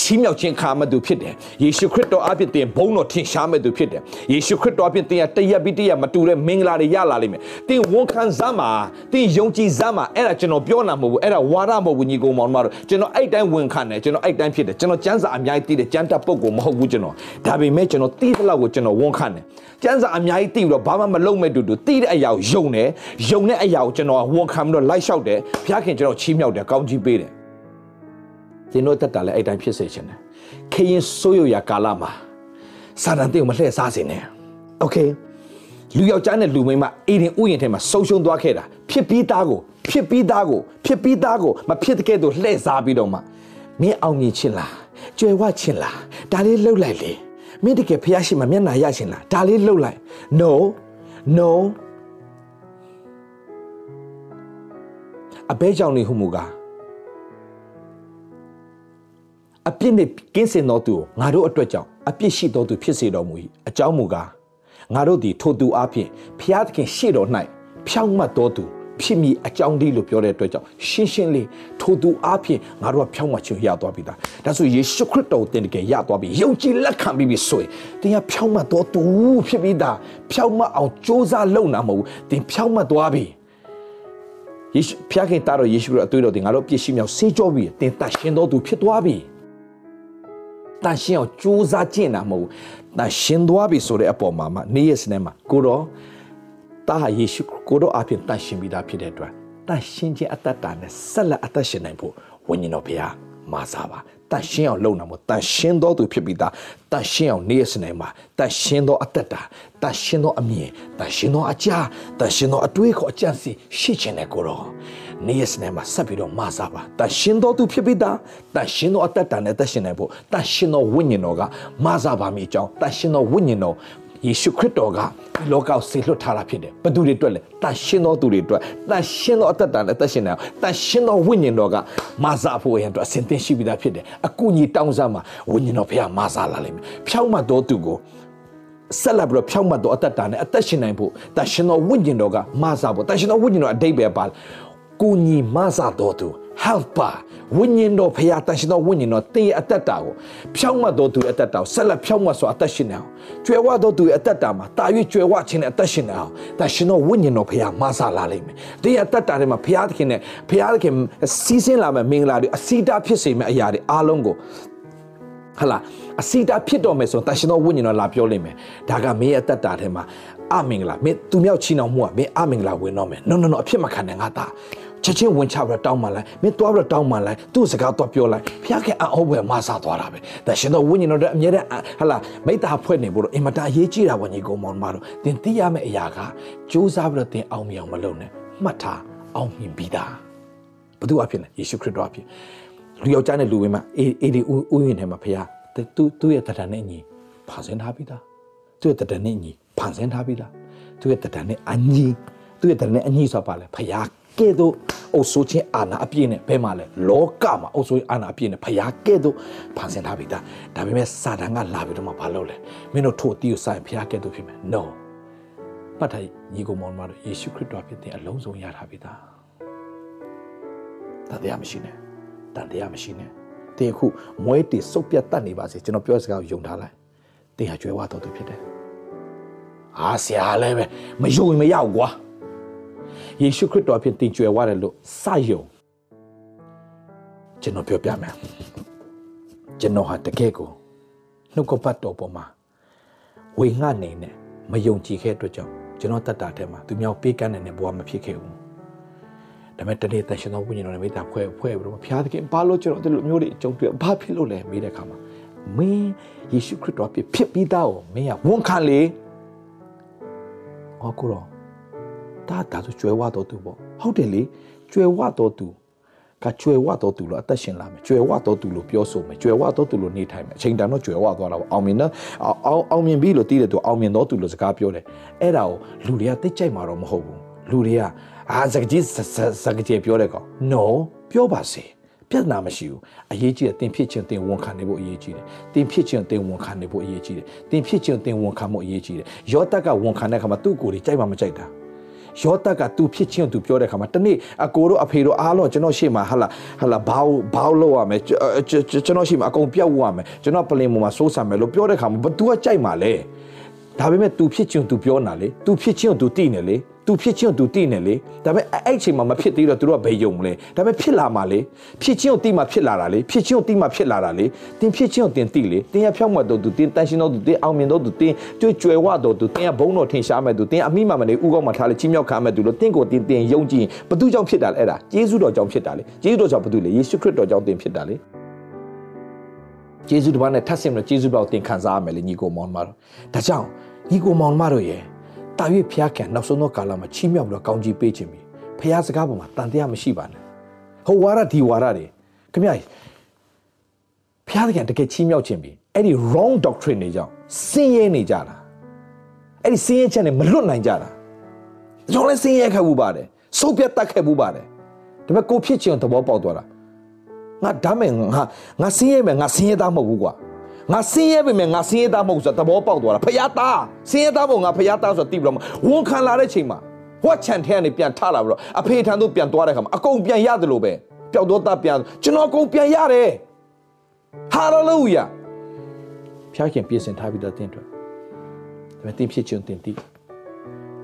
ချီးမြှောက်ခြင်းခါမဲ့သူဖြစ်တယ်ယေရှုခရစ်တော်အပြင်တင်ဘုန်းတော်ထင်ရှားမဲ့သူဖြစ်တယ်ယေရှုခရစ်တော်အပြင်တင်ရတရက်ပြီးတရက်မတူတဲ့မင်္ဂလာတွေရလာလိမ့်မယ်တင်ဝန်ခံစမ်းမှာတင်ယုံကြည်စမ်းမှာအဲ့ဒါကျွန်တော်ပြောနာမဟုတ်ဘူးအဲ့ဒါဝါဒမဟုတ်ဘူးညီကောင်မောင်တို့ကျွန်တော်အဲ့တိုင်းဝန်ခံတယ်ကျွန်တော်အဲ့တိုင်းဖြစ်တယ်ကျွန်တော်စံစာအများကြီးတည်တယ်စံတပ်ပုတ်ကိုမဟုတ်ဘူးကျွန်တော်ဒါပေမဲ့ကျွန်တော်တည်တဲ့လောက်ကိုကျွန်တော်ဝန်ခံတယ်စံစာအများကြီးတည်ပြီးတော့ဘာမှမလုပ်မဲ့တူတူတည်တဲ့အရာကိုယုံတယ်ယုံတဲ့အရာကိုကျွန်တော်ဝန်ခံပြီးတော့လိုက်လျှောက်တယ်ဘုရားခင်ကျွန်တော်ချီးမြှောက်တယ်ကောင်းကြီးပေးတယ် သင်တို့တက်တာလည်းအဲ့တိုင်းဖြစ်စေချင်တယ်ခရင်ဆိုးရရကာလမှာစာတန်တဲ့ကိုမလှည့်စားစေနဲ့โอเคလူယောက်ျားနဲ့လူမိန်းမအေဒင်ဥယျာဉ်ထဲမှာဆုံရှုံသွားခဲ့တာဖြစ်ပြီးသားကိုဖြစ်ပြီးသားကိုဖြစ်ပြီးသားကိုမဖြစ်တဲ့ကဲ့သို့လှည့်စားပြီးတော့မှမင်းအောင်မြင်ချင်းလား ကြွယ်ဝချင်လားဒါလေးလှုပ်လိုက်လေမင်းတကယ်ဖះရှိမှမျက်နာရချင်လားဒါလေးလှုပ်လိုက် no no အဘဲကြောင့်နေဟုမူကား အပြစ်နဲ့ကင်းစင်တော်သူကိုငါတို့အတွက်ကြောင့်အပြစ်ရှိတော်သူဖြစ်စေတော်မူ၏အကြောင်းမူကားငါတို့သည်ထိုသူအဖြစ်ဖျားသခင်ရှေ့တော်၌ဖြောင့်မတ်တော်သူဖြစ်မိအကြောင်းဒီလို့ပြောတဲ့အတွက်ကြောင့်ရှင်းရှင်းလေးထိုသူအဖြစ်ငါတို့ကဖြောင့်မတ်ခြင်းရသွားပြီသားဒါဆိုယေရှုခရစ်တော်တင်တကယ်ရသွားပြီယုံကြည်လက်ခံပြီးပြီဆိုရင်တင်ကဖြောင့်မတ်တော်သူဖြစ်ပြီးသားဖြောင့်မတ်အောင်စ조사လုပ်နာမဟုတ်ဘူးတင်ဖြောင့်မတ်သွားပြီယေရှုဖျားခင်တာတော်ယေရှုခရစ်အသွေးတော်တင်ငါတို့ပြည့်ရှိမြောက်ဆေးကြောပြီတင်တတ်ရှင်တော်သူဖြစ်သွားပြီ တန်ရှင်းအောင်စူးစမ်းကျင့်တာမဟုတ်တန်ရှင်းသွားပြီဆိုတဲ့အပေါ်မှာမှနေ့ရက်စနေမှာကိုတော့တာဟာယေရှုကိုတော့အပြင်တန်ရှင်းပြီးသားဖြစ်တဲ့အတွက်တန်ရှင်းခြင်းအတ္တတာနဲ့ဆက်လက်အသက်ရှင်နိုင်ဖို့ဝိညာဉ်တော်ဘုရားမာစားပါတန်ရှင်းအောင်လုပ်နိုင်မို့တန်ရှင်းသောသူဖြစ်ပြီးသားတန်ရှင်းအောင်နေ့ရက်စနေမှာတန်ရှင်းသောအတ္တတာတန်ရှင်းသောအမြင်တန်ရှင်းသောအကြာတန်ရှင်းသောအတွေးခေါ်အကြံစီရှိခြင်းနဲ့ကိုတော့ နေ့ရက်စနေမှာဆက်ပြီးတော့မဆာပါတန်ရှင်တော်သူဖြစ်ပြီးသားတန်ရှင်တော်အသက်တာနဲ့သက်ရှင်နိုင်ဖို့တန်ရှင်တော်ဝိညာဉ်တော်ကမဆာပါမိအကြောင်းတန်ရှင်တော်ဝိညာဉ်တော်ယေရှုခရစ်တော်ကဒီလောကကိုဆေလွတ်ထားတာဖြစ်တယ်ဘသူတွေအတွက်လဲတန်ရှင်တော်သူတွေအတွက်တန်ရှင်တော်အသက်တာနဲ့သက်ရှင်နိုင်အောင်တန်ရှင်တော်ဝိညာဉ်တော်ကမဆာဖို့ရန်အတွက်အစဉ်သင်ရှိပြီးသားဖြစ်တယ်အကူကြီးတောင်းစားမှာဝိညာဉ်တော်ဖခင်မဆာလာလိမ့်မယ်ဖြောင်းမှတော်သူကိုဆက်လက်ပြီးတော့ဖြောင်းမှတ်တော့အသက်တာနဲ့အသက်ရှင်နိုင်ဖို့တန်ရှင်တော်ဝိညာဉ်တော်ကမဆာဖို့တန်ရှင်တော်ဝိညာဉ်တော်အတိတ်ပဲပါ ကိုညီမဆာတော်သူ helper ဝိညာဉ်တော်ဖရာတန်ရှင်တော်ဝိညာဉ်တော်တင်းရဲ့အသက်တာကိုဖြောင်းမတ်တော်သူရဲ့အသက်တာကိုဆက်လက်ဖြောင်းမတ်စွာအသက်ရှင်နေအောင်ကျွယ်ဝတော်သူရဲ့အသက်တာမှာတာ၍ကျွယ်ဝခြင်းနဲ့အသက်ရှင်နေအောင်တန်ရှင်တော်ဝိညာဉ်တော်ဖရာမဆာလာလိမ့်မယ်တင်းရဲ့အသက်တာထဲမှာဖရာသခင်နဲ့ဖရာသခင်စီးဆင်းလာမယ့်မင်္ဂလာတွေအစီတာဖြစ်စေမယ့်အရာတွေအားလုံးကိုဟလာအစီတာဖြစ်တော်မယ်ဆိုတန်ရှင်တော်ဝိညာဉ်တော်လာပြောလိမ့်မယ်ဒါကမင်းရဲ့အသက်တာထဲမှာအမင်္ဂလာမင်းသူမြောက်ချီနှောင်မှုကမင်းအမင်္ဂလာဝင်တော့မယ် no no no အဖြစ်မခံနဲ့ငါသား ချက်ချင်းဝင်ချပြီးတောင်းမှလိုက်မင်းသွားပြီးတောင်းမှလိုက်သူ့စကားတော့ပြောလိုက်ဖျားခင်အောဘွယ်မဆာသွားတာပဲဒါရှင်တော့ဝိညာဉ်တော်အမြဲတမ်းဟလာမိတ္တာဖွဲ့နေဖို့တော့အင်မတန်အရေးကြီးတာဝန်ကြီးကောင်မောင်မတော်တင်သိရမယ့်အရာကစူးစမ်းပြီးတော့တင်အောင်မြောင်မလုပ်နဲ့မှတ်ထားအောင်မြင်ပြီးသားဘုသူအဖြစ်လဲယေရှုခရစ်တော်အဖြစ်လူယောက်ျားနဲ့လူဝင်းမှာအေးအေးဒီဥယျာဉ်ထဲမှာဖျားသူသူ့ရဲ့တဏ္ဍာနဲ့ညီဖန်ဆင်းထားပြီးသားသူ့ရဲ့တဏ္ဍာနဲ့ညီဖန်ဆင်းထားပြီးသားသူ့ရဲ့တဏ္ဍာနဲ့အညီသူ့ရဲ့တဏ္ဍာနဲ့အညီဆိုပါလဲဖျား ကဲ့သို့အုပ်ဆိုးခြင်းအာဏာအပြည့်နဲ့ဘယ်မှာလဲလောကမှာအုပ်ဆိုးအာဏာအပြည့်နဲ့ဖျားကဲ့သို့ဖန်ဆင်းထားပြီးသားဒါပေမဲ့စာတန်ကလာပြီးတော့မှဘာလုပ်လဲမင်းတို့ထို့အတီးကိုဆိုင်ဖျားကဲ့သို့ဖြစ်မယ် no ပတ်ထိုင်ညီကိုမောင်မတို့ယေရှုခရစ်တော်ဖြစ်တဲ့အလုံးစုံရထားပြီးသားတန်တရားမရှိနဲ့တန်တရားမရှိနဲ့တင်အခုမွဲတီစုပ်ပြတ်တတ်နေပါစေကျွန်တော်ပြောစကားကိုယုံထားလိုက်တင်ဟာကြွယ်ဝတော်သူဖြစ်တယ်အားဆရာလည်းပဲမယုံရင်မရဘူးကွာ ယေရှုခရစ်တော်အဖြစ်တင်ကြွယ်ဝတယ်လို့စယုံကျွန်တော်ပြောပြမယ်ကျွန်တော်ဟာတကယ်ကိုနှုတ်ကပတ်တော်ပေါ်မှာဝေငှနေနဲ့မယုံကြည်ခဲ့အတွက်ကြောင့်ကျွန်တော်တတ်တာထဲမှာသူများပေးကမ်းနေတဲ့ဘဝမဖြစ်ခဲ့ဘူးဒါပေမဲ့တနေ့တန်ရှင်တော်ဝိညာဉ်တော်နဲ့မိသားဖွဲ့ဖွဲ့ပြီးတော့ဖျားသခင်ဘာလို့ကျွန်တော်ဒီလိုမျိုးတွေအကြုံတွေ့ဘာဖြစ်လို့လဲမေးတဲ့အခါမှာမင်းယေရှုခရစ်တော်ဖြစ်ဖြစ်ပြီးသားကိုမင်းကဝန်ခံလေဟောကိုတော့ ဒါဒါဆိုကျွဲဝတော်သူပေါ့ဟုတ်တယ်လေကျွဲဝတော်သူကကျွဲဝတော်သူလို့အသက်ရှင်လာမယ်ကျွဲဝတော်သူလို့ပြောဆိုမယ်ကျွဲဝတော်သူလို့နေထိုင်မယ်အချိန်တန်တော့ကျွဲဝသွားတာပေါ့အောင်မြင်တော့အောင်အောင်မြင်ပြီလို့သိတယ်သူအောင်မြင်တော်သူလို့စကားပြောတယ်အဲ့ဒါကိုလူတွေကသိကြိုက်မှာတော့မဟုတ်ဘူးလူတွေကအာစကားကြီးစကားကြီးပြောတဲ့ကောင် no ပြောပါစေပြဿနာမရှိဘူးအရေးကြီးတယ်တင်ဖြစ်ခြင်းတင်ဝန်ခံနေဖို့အရေးကြီးတယ်တင်ဖြစ်ခြင်းတင်ဝန်ခံနေဖို့အရေးကြီးတယ်တင်ဖြစ်ခြင်းတင်ဝန်ခံဖို့အရေးကြီးတယ်ယောသက်ကဝန်ခံတဲ့အခါမှာသူ့ကိုယ်ကြီးကြိုက်မှမကြိုက်တာ ယောသက်ကသူဖြစ်ချင်းသူပြောတဲ့အခါမှာတနေ့အကိုတို့အဖေတို့အားလုံးကျွန်တော်ရှေ့မှာဟာလာဟာလာဘာဘာလောက်ရမယ်ကျွန်တော်ရှေ့မှာအကုန်ပြောက်ဝရမယ်ကျွန်တော်ပလင်ပေါ်မှာစိုးစံမယ်လို့ပြောတဲ့အခါမှာဘသူကကြိုက်မှာလဲဒါပေမဲ့သူဖြစ်ချင်းသူပြောနာလေသူဖြစ်ချင်းသူတိနေလေ သူဖြစ်ချင်းသူတည်နေလေဒါပေမဲ့အဲ့အချိန်မှာမဖြစ်သေးတော့သူတို့ကဘယ်ယုံမလဲဒါပေမဲ့ဖြစ်လာမှလေဖြစ်ချင်းကိုတည်မှဖြစ်လာတာလေဖြစ်ချင်းကိုတည်မှဖြစ်လာတာလေတင်ဖြစ်ချင်းကိုတင်တည်လေတင်ရဖြောက်မှတော့သူတင်တန်ရှင်းတော့သူတင်အောင်မြင်တော့သူတင်ကျွကျွယ်ဝတော့သူတင်ရဘုံတော်ထင်ရှားမဲ့သူတင်အမိမမနေဥကောက်မှာထားလေချင်းမြောက်ခံမဲ့သူလို့တင်ကိုတင်တင်ယုံကြည်ဘသူကြောင့်ဖြစ်တာလဲအဲ့ဒါယေရှုတော်ကြောင့်ဖြစ်တာလေယေရှုတော်ကြောင့်ဘသူလဲယေရှုခရစ်တော်ကြောင့်တင်ဖြစ်တာလေယေရှုတပါးနဲ့ထပ်ဆင့်လို့ယေရှုတော်တင်ခံစားရမယ်လေညီကိုမောင်မတော်ဒါကြောင့်ညီကိုမောင်မတော်ရဲ့ တာ၍ဖျားခံနောက်ဆုံးသောကာလမှာချီးမြှောက်ပြီးတော့ကောင်းကြီးပေးခြင်းပြီဖျားစကားပေါ်မှာတန်တရားမရှိပါနဲ့ဟိုဝါရဒီဝါရတွေခမရဘုရားသခင်တကယ်ချီးမြှောက်ခြင်းပြီအဲ့ဒီ wrong doctrine တွေကြောင့်ဆင်းရဲနေကြတာအဲ့ဒီဆင်းရဲချက်နဲ့မလွတ်နိုင်ကြတာကျွန်တော်လည်းဆင်းရဲခဲ့ဘူးပါတယ်စုပ်ပြတ်တတ်ခဲ့ဘူးပါတယ်ဒါပေမဲ့ကိုဖြစ်ခြင်းသဘောပေါက်သွားတာငါဒါမဲ့ငါငါဆင်းရဲမယ်ငါဆင်းရဲသားမဟုတ်ဘူးကွာ ငါဆင်းရဲပေမဲ့ငါဆင်းရဲသားမဟုတ်ဆိုသဘောပေါက်သွားတာဖယားသားဆင်းရဲသားမဟုတ်ငါဖယားသားဆိုတိပြီးတော့ဝန်ခံလာတဲ့ချိန်မှာဟောချန်ထဲကနေပြန်ထလာပြီးတော့အဖေထံသို့ပြန်သွားတဲ့ခါမှာအကုန်ပြန်ရတယ်လို့ပဲပျောက်တော့သားပြန်ကျွန်တော်အကုန်ပြန်ရတယ်ဟာလေလုယာဖျားခင်ပြင်ဆင်ထားပြီးတော့တင်းထွက်ဒါပေမဲ့တင်းဖြစ်ခြင်းတင်းတိ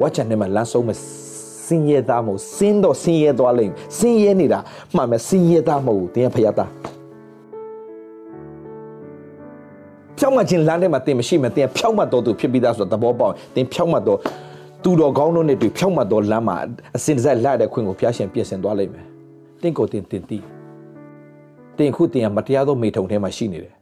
ဝါချန်ထဲမှာလမ်းဆုံးမဲ့စင်းရဲသားမဟုတ်စင်းတော့စင်းရဲသွားလိမ့်စင်းရဲနေတာမှန်မယ်စင်းရဲသားမဟုတ်တင်းဖယားသား ဖြောက်မှတ်ခြင်းလမ်းထဲမှာတင်မရှိမှတင်ဖြောက်မှတ်တော်သူဖြစ်ပြီးသားဆိုတော့သဘောပေါက်တင်ဖြောက်မှတ်တော်သူတော်ကောင်းတို့နဲ့တွေ့ဖြောက်မှတ်တော်လမ်းမှာအစင်တစိုက်လာတဲ့ခွင့်ကိုဖျားရှင်ပြင်ဆင်သွားလိမ့်မယ်တင်ကိုတင်တင်တီးတင်ခုတင်ကမတရားသောမိထုံထဲမှာရှိနေတယ်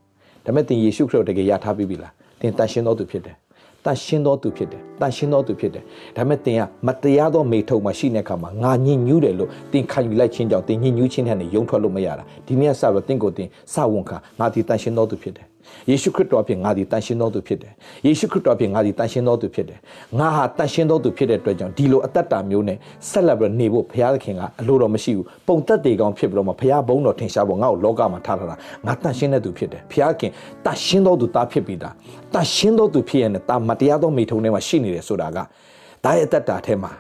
ဒါပေမဲ့တင်ယေရှုခရစ်တကယ်ရထားပြီးပြီလားတင်တန်ရှင်းတော်သူဖြစ်တယ်တန်ရှင်းတော်သူဖြစ်တယ်တန်ရှင်းတော်သူဖြစ်တယ်ဒါပေမဲ့တင်ကမတရားသောမိထုံမှာရှိတဲ့အခါမှာငါညင်ညူးတယ်လို့တင်ခံယူလိုက်ခြင်းကြောင့်တင်ညင်ညူးခြင်းနဲ့ယုံထွက်လို့မရတာဒီနေ့ဆက်ပြီးတင်ကိုတင်စဝန်ခံငါဒီတန်ရှင်းတော်သူဖြစ်တယ် ယေရှုခရစ်တော်အဖြစ်ငါဒီတန်ရှင်းတော်သူဖြစ်တယ်ယေရှုခရစ်တော်အဖြစ်ငါဒီတန်ရှင်းတော်သူဖြစ်တယ်ငါဟာတန်ရှင်းတော်သူဖြစ်တဲ့အတွက်ကြောင့်ဒီလိုအသက်တာမျိုးနဲ့ဆက်လက်ပြီးနေဖို့ဘုရားသခင်ကအလိုတော်မရှိဘူးပုံသက်တေကောင်ဖြစ်ပြီးတော့မှဘုရားဘုန်းတော်ထင်ရှားဖို့ငါ့ကိုလောကမှာထားထားတာငါတန်ရှင်းတဲ့သူဖြစ်တယ်ဘုရားခင်တန်ရှင်းတော်သူသားဖြစ်ပြီးသားတန်ရှင်းတော်သူဖြစ်ရတဲ့တာမတရားသောမိထုံထဲမှာရှိနေတယ်ဆိုတာကဒါရဲ့အသက်တာထဲမှာ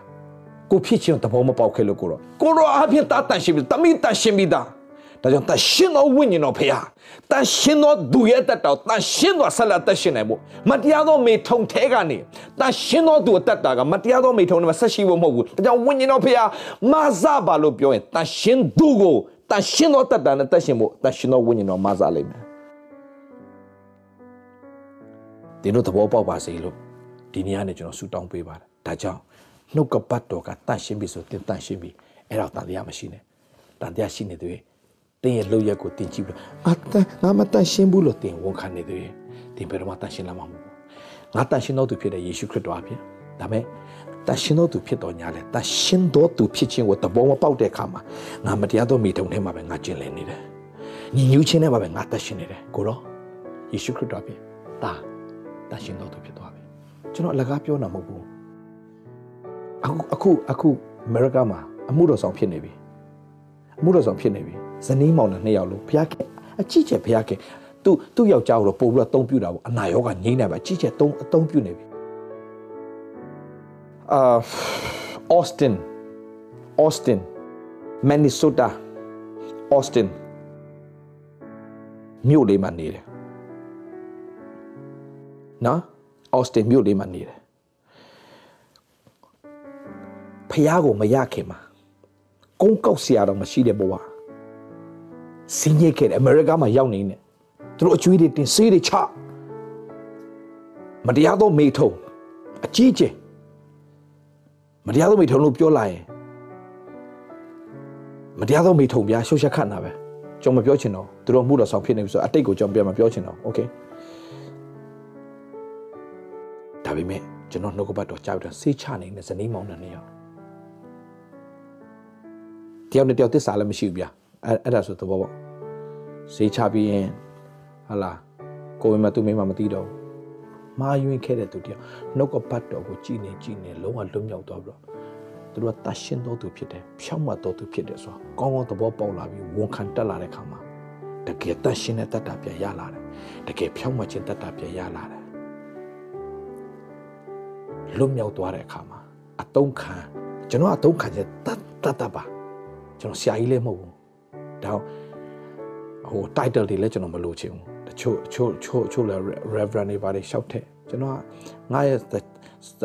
ကိုဖြစ်ခြင်းသဘောမပေါက်ခဲ့လို့ကိုတော့ကိုတော့အဖြစ်တာတန်ရှင်းပြီးတမိတန်ရှင်းပြီးသား ဒါကြောင့်တန်ရှင်းသောဝိညာဉ်တော်ဖရာတန်ရှင်းသောဒူရဲ့တက်တော်တန်ရှင်းသောဆက်လက်တက်ရှင်နိုင်ဖို့မတရားသောမေထုံထဲကနေတန်ရှင်းသောသူအတက်တာကမတရားသောမေထုံနဲ့မဆက်ရှိဖို့မဟုတ်ဘူးဒါကြောင့်ဝိညာဉ်တော်ဖရာမဆပါလို့ပြောရင်တန်ရှင်းသူကိုတန်ရှင်းသောတက်တာနဲ့တက်ရှင်ဖို့တန်ရှင်းသောဝိညာဉ်တော်မဆလိမ့်မယ်ဒီလိုသဘောပေါက်ပါစေလို့ဒီနေ့ကနေကျွန်တော်ဆူတောင်းပေးပါတယ်ဒါကြောင့်နှုတ်ကပတ်တော်ကတန်ရှင်းပြီဆိုတင်တန်ရှင်းပြီအဲ့တော့တန်တရားမရှိနဲ့တန်တရားရှိနေသေးတယ် တင်းရဲ့လောက်ရက်ကိုတင်ကြည့်ပြီးတော့အတန်ငါမတန်ရှင်းဘူးလို့တင်ဝန်ခံနေသေးတယ်တင်ဘယ်တော့မှတန်ရှင်းလာမှာမဟုတ်ဘူးငါတန်ရှင်းတော်သူဖြစ်တဲ့ယေရှုခရစ်တော်အပြင်ဒါမဲ့တန်ရှင်းတော်သူဖြစ်တော်ညာလဲတန်ရှင်းတော်သူဖြစ်ခြင်းကိုတဘောမပေါက်တဲ့အခါမှာငါမတရားသောမိထုံထဲမှာပဲငါကျင်လည်နေတယ်ညီညူးခြင်းနဲ့မှာပဲငါတန်ရှင်းနေတယ်ကိုရောယေရှုခရစ်တော်အပြင်တာတန်ရှင်းတော်သူဖြစ်သွားပြီကျွန်တော်အလကားပြောတာမဟုတ်ဘူးအခုအခုအခုအမေရိကမှာအမှုတော်ဆောင်ဖြစ်နေပြီအမှုတော်ဆောင်ဖြစ်နေပြီ ဇနီးမောင်နှံနှစ်ယောက်လို့ဘုရားခင်အကြည့်ချက်ဘုရားခင်သူ့သူ့ယောက်ျားကိုတော့ပို့ပြီးတော့တုံးပြူတာပေါ့အနာရောဂါငိမ့်နေပါအကြည့်ချက်တုံးအတုံးပြူနေပြီအာအော့စတင်အော့စတင်မန်နီဆိုတာအော့စတင်မြို့လေးမှာနေတယ်နော်အော့စတင်မြို့လေးမှာနေတယ်ဖះကိုမရခင်မှာကုန်းကောက်ဆရာတော့မရှိတဲ့ဘဝ စင်းရိတ်ခဲ့တယ်အမေရိကမှာရောက်နေနေသူတို့အကျွေးတွေတင်ဆေးတွေချမတရားသောမိထုံအကြီးကျယ်မတရားသောမိထုံလို့ပြောလာရင်မတရားသောမိထုံဗျာရှုပ်ရှက်ခတ်နာပဲကျွန်မပြောချင်တော့သူတို့မှုတော်ဆောင်ဖြစ်နေပြီဆိုအတိတ်ကိုကျွန်တော်ပြန်မပြောချင်တော့โอเคဒါပေမဲ့ကျွန်တော်နှုတ်ကပတ်တော်ကြောက်တယ်ဆေးချနေတဲ့ဇနီးမောင်နှံနေရောတယောက်နဲ့တယောက်သစ္စာလည်းမရှိဘူးဗျာ အဲ့အဲ့ဒါဆိုသဘောပေါ့ဈေးချပြီးရင်ဟာလာကိုယ်မသူမိမမသိတော့မာယွင်ခဲ့တဲ့သူတယောက်နှုတ်ကပတ်တော်ကိုကြည်နေကြည်နေလုံးဝလွတ်မြောက်သွားပြီးတော့သူတို့ကတတ်ရှင်းတော်သူဖြစ်တယ်ဖြောင့်မတ်တော်သူဖြစ်တယ်ဆိုတော့ကောင်းကောင်းသဘောပေါက်လာပြီးဝန်ခံတက်လာတဲ့ခါမှာတကယ်တတ်ရှင်းတဲ့တတ်တာပြန်ရလာတယ်တကယ်ဖြောင့်မတ်ခြင်းတတ်တာပြန်ရလာတယ်လွတ်မြောက်သွားတဲ့အခါမှာအတုံးခံကျွန်တော်အတုံးခံချက်တတ်တတ်တတ်ပါကျွန်တော်ဆရာကြီးလည်းမဟုတ်ဘူး ဒါဟို title တွေလည်းကျွန်တော်မလိုချင်ဘူးတချို့ချို့ချို့ချို့လည်း reverend တွေပါတယ်ရှောက်တဲ့ကျွန်တော်ငါရဲ့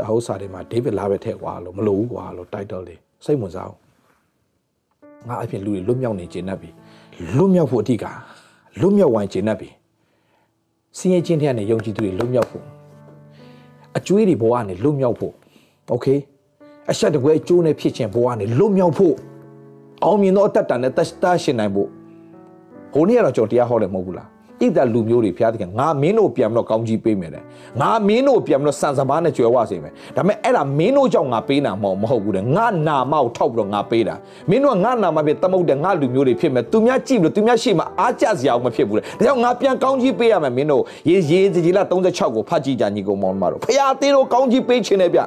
ဟိုစာတွေမှာ David လာပဲထည့်ကွာလို့မလိုဘူးကွာလို့ title တွေစိတ်ဝင်စားအောင်ငါအဖြစ်လူတွေလွတ်မြောက်နေခြင်းနဲ့ပြီလွတ်မြောက်ဖို့အဓိကလွတ်မြောက်ဝိုင်းခြင်းနဲ့ပြီစင်ရချင်းတဲ့နဲ့ယုံကြည်သူတွေလွတ်မြောက်ဖို့အကျွေးတွေဘဝကနေလွတ်မြောက်ဖို့โอเคအဆက်တကွဲအကျိုးနဲ့ဖြစ်ခြင်းဘဝကနေလွတ်မြောက်ဖို့ အောင်မြင်သောအတ္တတန်နဲ့တတ်တာရှင်နိုင်ဖို့ဟိုနေ့ကတော့ကျွန်တော်တရားဟောတယ်မဟုတ်ဘူးလားဣဒလူမျိုးတွေဖျားသခင်ငါမင်းတို့ပြန်ပြီးတော့ကောင်းကြီးပေးမယ်တဲ့ငါမင်းတို့ပြန်ပြီးတော့စံစဘာနဲ့ကြွယ်ဝစေမယ်ဒါပေမဲ့အဲ့ဒါမင်းတို့ကြောင့်ငါပေးတာမဟုတ်မဟုတ်ဘူးတဲ့ငါနာမကိုထောက်ပြီးတော့ငါပေးတာမင်းတို့ကငါနာမဖြစ်သမုတ်တဲ့ငါလူမျိုးတွေဖြစ်မယ်သူများကြည့်ပြီးတော့သူများရှိမှအားကြစရာမဖြစ်ဘူးတဲ့ဒါကြောင့်ငါပြန်ကောင်းကြီးပေးရမယ်မင်းတို့ရေရေကြီးလာ36ကိုဖတ်ကြည့်ကြညီကောင်မောင်မတို့ဖျားသေးတို့ကောင်းကြီးပေးခြင်းနဲ့ဗျ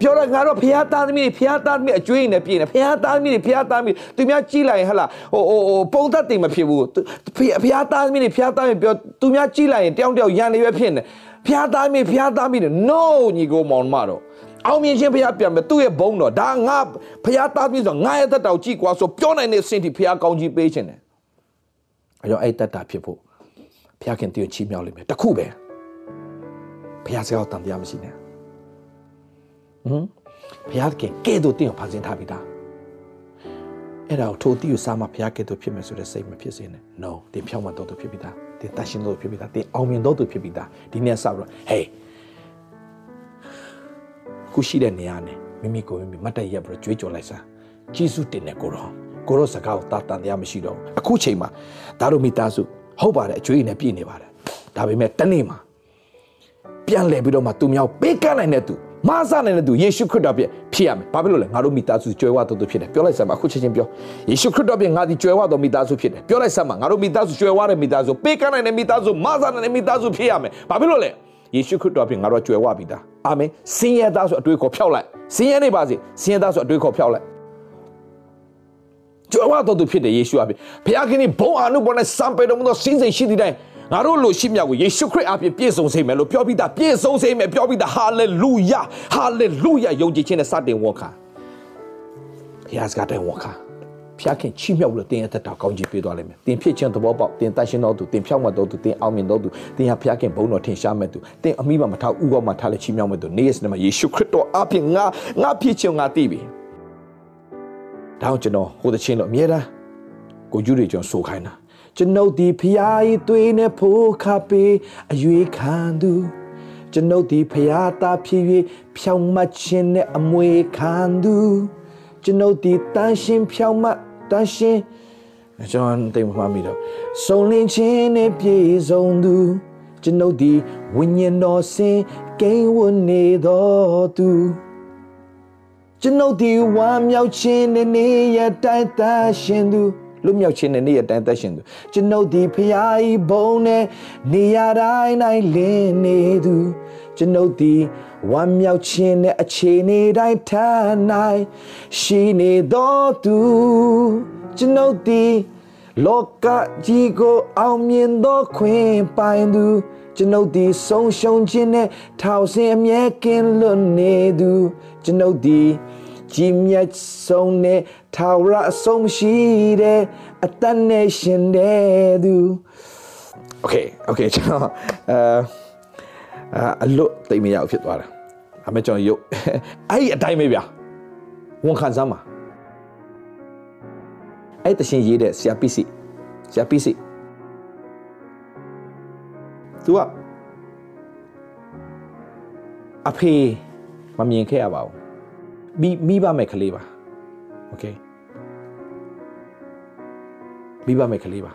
ပြောတော့ငါတို့ဖះသားသမီးတွေဖះသားသမီးအကျွေးနဲ့ပြည့်နေဖះသားသမီးတွေဖះသားသမီးသူများကြည့်လိုက်ရင်ဟလာဟိုဟိုဟိုပုံသက်တင်မဖြစ်ဘူးဖះဖះသားသမီးတွေဖះသားသမီးပြောသူများကြည့်လိုက်ရင်တယောက်တယောက်ရန်နေပဲဖြစ်နေဖះသားသမီးဖះသားသမီးတွေ no ညီကိုမောင်မတော်အောင်မြင်ခြင်းဖះပြန်မယ်သူ့ရဲ့ဘုံတော်ဒါငါဖះသားသမီးဆိုငါရဲ့သက်တော်ကြည့်ကွာဆိုပြောနိုင်တဲ့စင်တီဖះကောင်းကြီးပေးခြင်းတယ်အဲကြောင့်အဲ့သက်တာဖြစ်ဖို့ဖះခင်တည်ချီးမြှောက်လိမ့်မယ်တခုပဲဖះစကားတန်တရားမရှိနဲ့ ဟမ်ဘုရားခင်ကဲ့သို့တင်းကိုဖန်ဆင်းထားပြီးသားအဲ့ဒါကိုထိုတိကိုစားမှဘုရားကဲ့သို့ဖြစ်မယ်ဆိုတဲ့စိတ်မဖြစ်စေနဲ့ no တင်းဖြောင်းမှတော့သူဖြစ်ပြီးသားတင်းတရှင်တော့ဖြစ်ပြီးသားတင်းအောင်မြင်တော့သူဖြစ်ပြီးသားဒီနေ့ဆောက်တော့ hey ခုရှိတဲ့နေရာနဲ့မိမိကိုမိမိမတ်တရက်ပြီးကြွေးကြော်လိုက်စားဂျေစုတင်တဲ့ကိုတော်ကိုရောစကားကိုတာတန်တရားမရှိတော့ဘူးအခုချိန်မှာဒါတို့မိသားစုဟုတ်ပါတယ်အကျွေးနဲ့ပြည့်နေပါတယ်ဒါပေမဲ့တနေ့မှာပြန်လဲပြီးတော့မှသူများပေးကမ်းနိုင်တဲ့သူ မဆနိုင်တဲ့သူယေရှုခရစ်တော်ပြဖြစ်ရမယ်။ဘာဖြစ်လို့လဲငါတို့မိသားစုကြွယ်ဝတော်သူဖြစ်တယ်။ပြောလိုက်စမ်းပါအခုချက်ချင်းပြောယေရှုခရစ်တော်ပြငါဒီကြွယ်ဝတော်မိသားစုဖြစ်တယ်။ပြောလိုက်စမ်းပါငါတို့မိသားစုကြွယ်ဝတဲ့မိသားစုပေးကမ်းနိုင်တဲ့မိသားစုမဆနိုင်တဲ့မိသားစုဖြစ်ရမယ်။ဘာဖြစ်လို့လဲယေရှုခရစ်တော်ပြငါတို့ကြွယ်ဝပြီးသား။အာမင်။စင်ရသားဆိုအတွေးခေါ်ဖျောက်လိုက်။စင်ရနေပါစေ။စင်ရသားဆိုအတွေးခေါ်ဖျောက်လိုက်။ကြွယ်ဝတော်သူဖြစ်တယ်ယေရှုအပြင်ဘုရားခင်ဘုံအာနုဘောနဲ့စံပေတော်မူသောစင်းစိမ်ရှိသည့်တိုင် ငါတို့လိုရှိမြတ်ကိုယေရှုခရစ်အပြင်ပြည့်စုံစေမယ်လို့ပြောပြီးသားပြည့်စုံစေမယ်ပြောပြီးသားဟာလေလုယာဟာလေလုယာယုံကြည်ခြင်းနဲ့စတင်ဝန်ခံဘုရားစကားတဲ့ဝန်ခံဖျားခင်ချီးမြှောက်လို့တင်းရဲ့သက်တာကောင်းကြီးပေးသွားလိမ့်မယ်တင်းဖြစ်ခြင်းသဘောပေါက်တင်းတတ်ရှင်တော်သူတင်းဖြောက်မှတ်တော်သူတင်းအောင်မြင်တော်သူတင်းဟာဖျားခင်ဘုန်းတော်ထင်ရှားမဲ့သူတင်းအမိမမထားဥကောမှထားလက်ချီးမြှောက်မဲ့သူနေ့ရက်စနေမှာယေရှုခရစ်တော်အပြင်ငါငါဖြစ်ခြင်းငါသိပြီဒါကြောင့်ကျွန်တော်ဟိုတချင်းလို့အမြဲတမ်းကိုယူတွေကျွန်တော်ဆိုခိုင်းတာ ကျွန်ုပ်ဒီဖျားဤသွေးနဲ့ဖိုးခါပေးအရွေခံသူကျွန်ုပ်ဒီဖျားသားဖြစ်၍ဖြောင်းမခြင်းနဲ့အမွေခံသူကျွန်ုပ်ဒီတန်ရှင်ဖြောင်းမတန်ရှင်ကျွန်တော်တိတ်မမှမိတော့စုံလင်းခြင်းနဲ့ပြည့်စုံသူကျွန်ုပ်ဒီဝိညာဉ်တော်စင်ကိန်းဝတ်နေတော်သူကျွန်ုပ်ဒီဝမ်းမြောက်ခြင်းနဲ့နေရတိုင်းတန်ရှင်သူ လွတ်မြောက်ခြင်းနဲ့နေ့ရက်တိုင်းသက်ရှင်သူကျွန်ုပ်ဒီဖျားဤဘုံနဲ့နေရတိုင်းတိုင်းလင်းနေသူကျွန်ုပ်ဒီဝမ်းမြောက်ခြင်းနဲ့အခြေအနေတိုင်းထမ်းနိုင်ရှိနေတော်သူကျွန်ုပ်ဒီလောကကြီးကိုအောင်မြင်သောခွင့်ပိုင်သူကျွန်ုပ်ဒီဆုံးရှုံးခြင်းနဲ့ထောက်ဆင်အမြဲကင်းလွတ်နေသူကျွန်ုပ်ဒီ ကြီးမြတ်ဆုံးနဲ့ထာဝရအဆုံးရှိတဲ့အတန်နဲ့ရှင်တဲ့သူ Okay okay ကျွန်တော်အဲအလွတ်တိတ်မရအောင်ဖြစ်သွားတာအမေကျွန်တော်ရုပ်အဲ့ဒီအတိုင်းပဲဗျာဝန်ခံစမ်းပါအဲ့တရှင်ရေးတဲ့ဆရာပစ္စည်းဆရာပစ္စည်း तू ကအဖေမမြင်ခဲ့ရပါဘူး မိမိဘမဲ့ကလေးပါโอเคမိဘမဲ့ကလေးပါ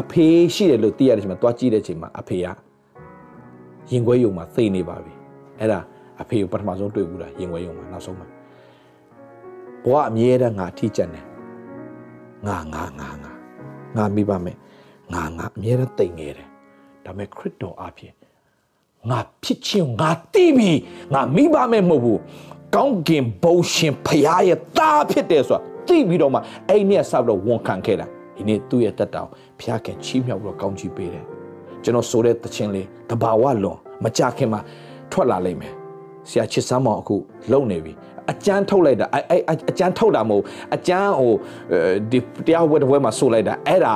အဖေရှိတယ်လို့သိရတဲ့အချိန်မှာတွားကြည့်တဲ့အချိန်မှာအဖေကရင်ခွဲယုံမှာသိနေပါပြီအဲ့ဒါအဖေကိုပထမဆုံးတွေ့ဘူးလားရင်ခွဲယုံမှာနောက်ဆုံးမှာဘဝအမြဲတမ်းငါထိကျန်တယ်ငါငါငါငါငါမိဘမဲ့ငါငါအမြဲတမ်းတိမ်ငယ်တယ်ဒါပေမဲ့ခရစ်တော်အဖြစ်ငါဖြစ်ချင်းငါသိပြီငါမိဘမဲ့မဟုတ်ဘူး ကောင်းကင်ဘုံရှင်ဖရားရဲ့သားဖြစ်တယ်ဆိုတာသိပြီးတော့မှအဲ့ဒီနေ့ဆောက်တော့ဝန်ခံခဲ့တာဒီနေ့သူ့ရဲ့တက်တောင်ဖရားခင်ချီးမြှောက်ပြီးတော့ကောင်းချီးပေးတယ်ကျွန်တော်ဆိုတဲ့တခြင်းလေးတဘာဝလွန်မကြခင်မှာထွက်လာလိမ့်မယ်ဆရာချစ်စမ်းမောင်အခုလုံနေပြီအကျန်းထုတ်လိုက်တာအဲအဲအကျန်းထုတ်တာမဟုတ်အကျန်းဟိုဒီတရားဝဲတစ်ဝဲမှာဆိုလိုက်တာအဲ့ဒါ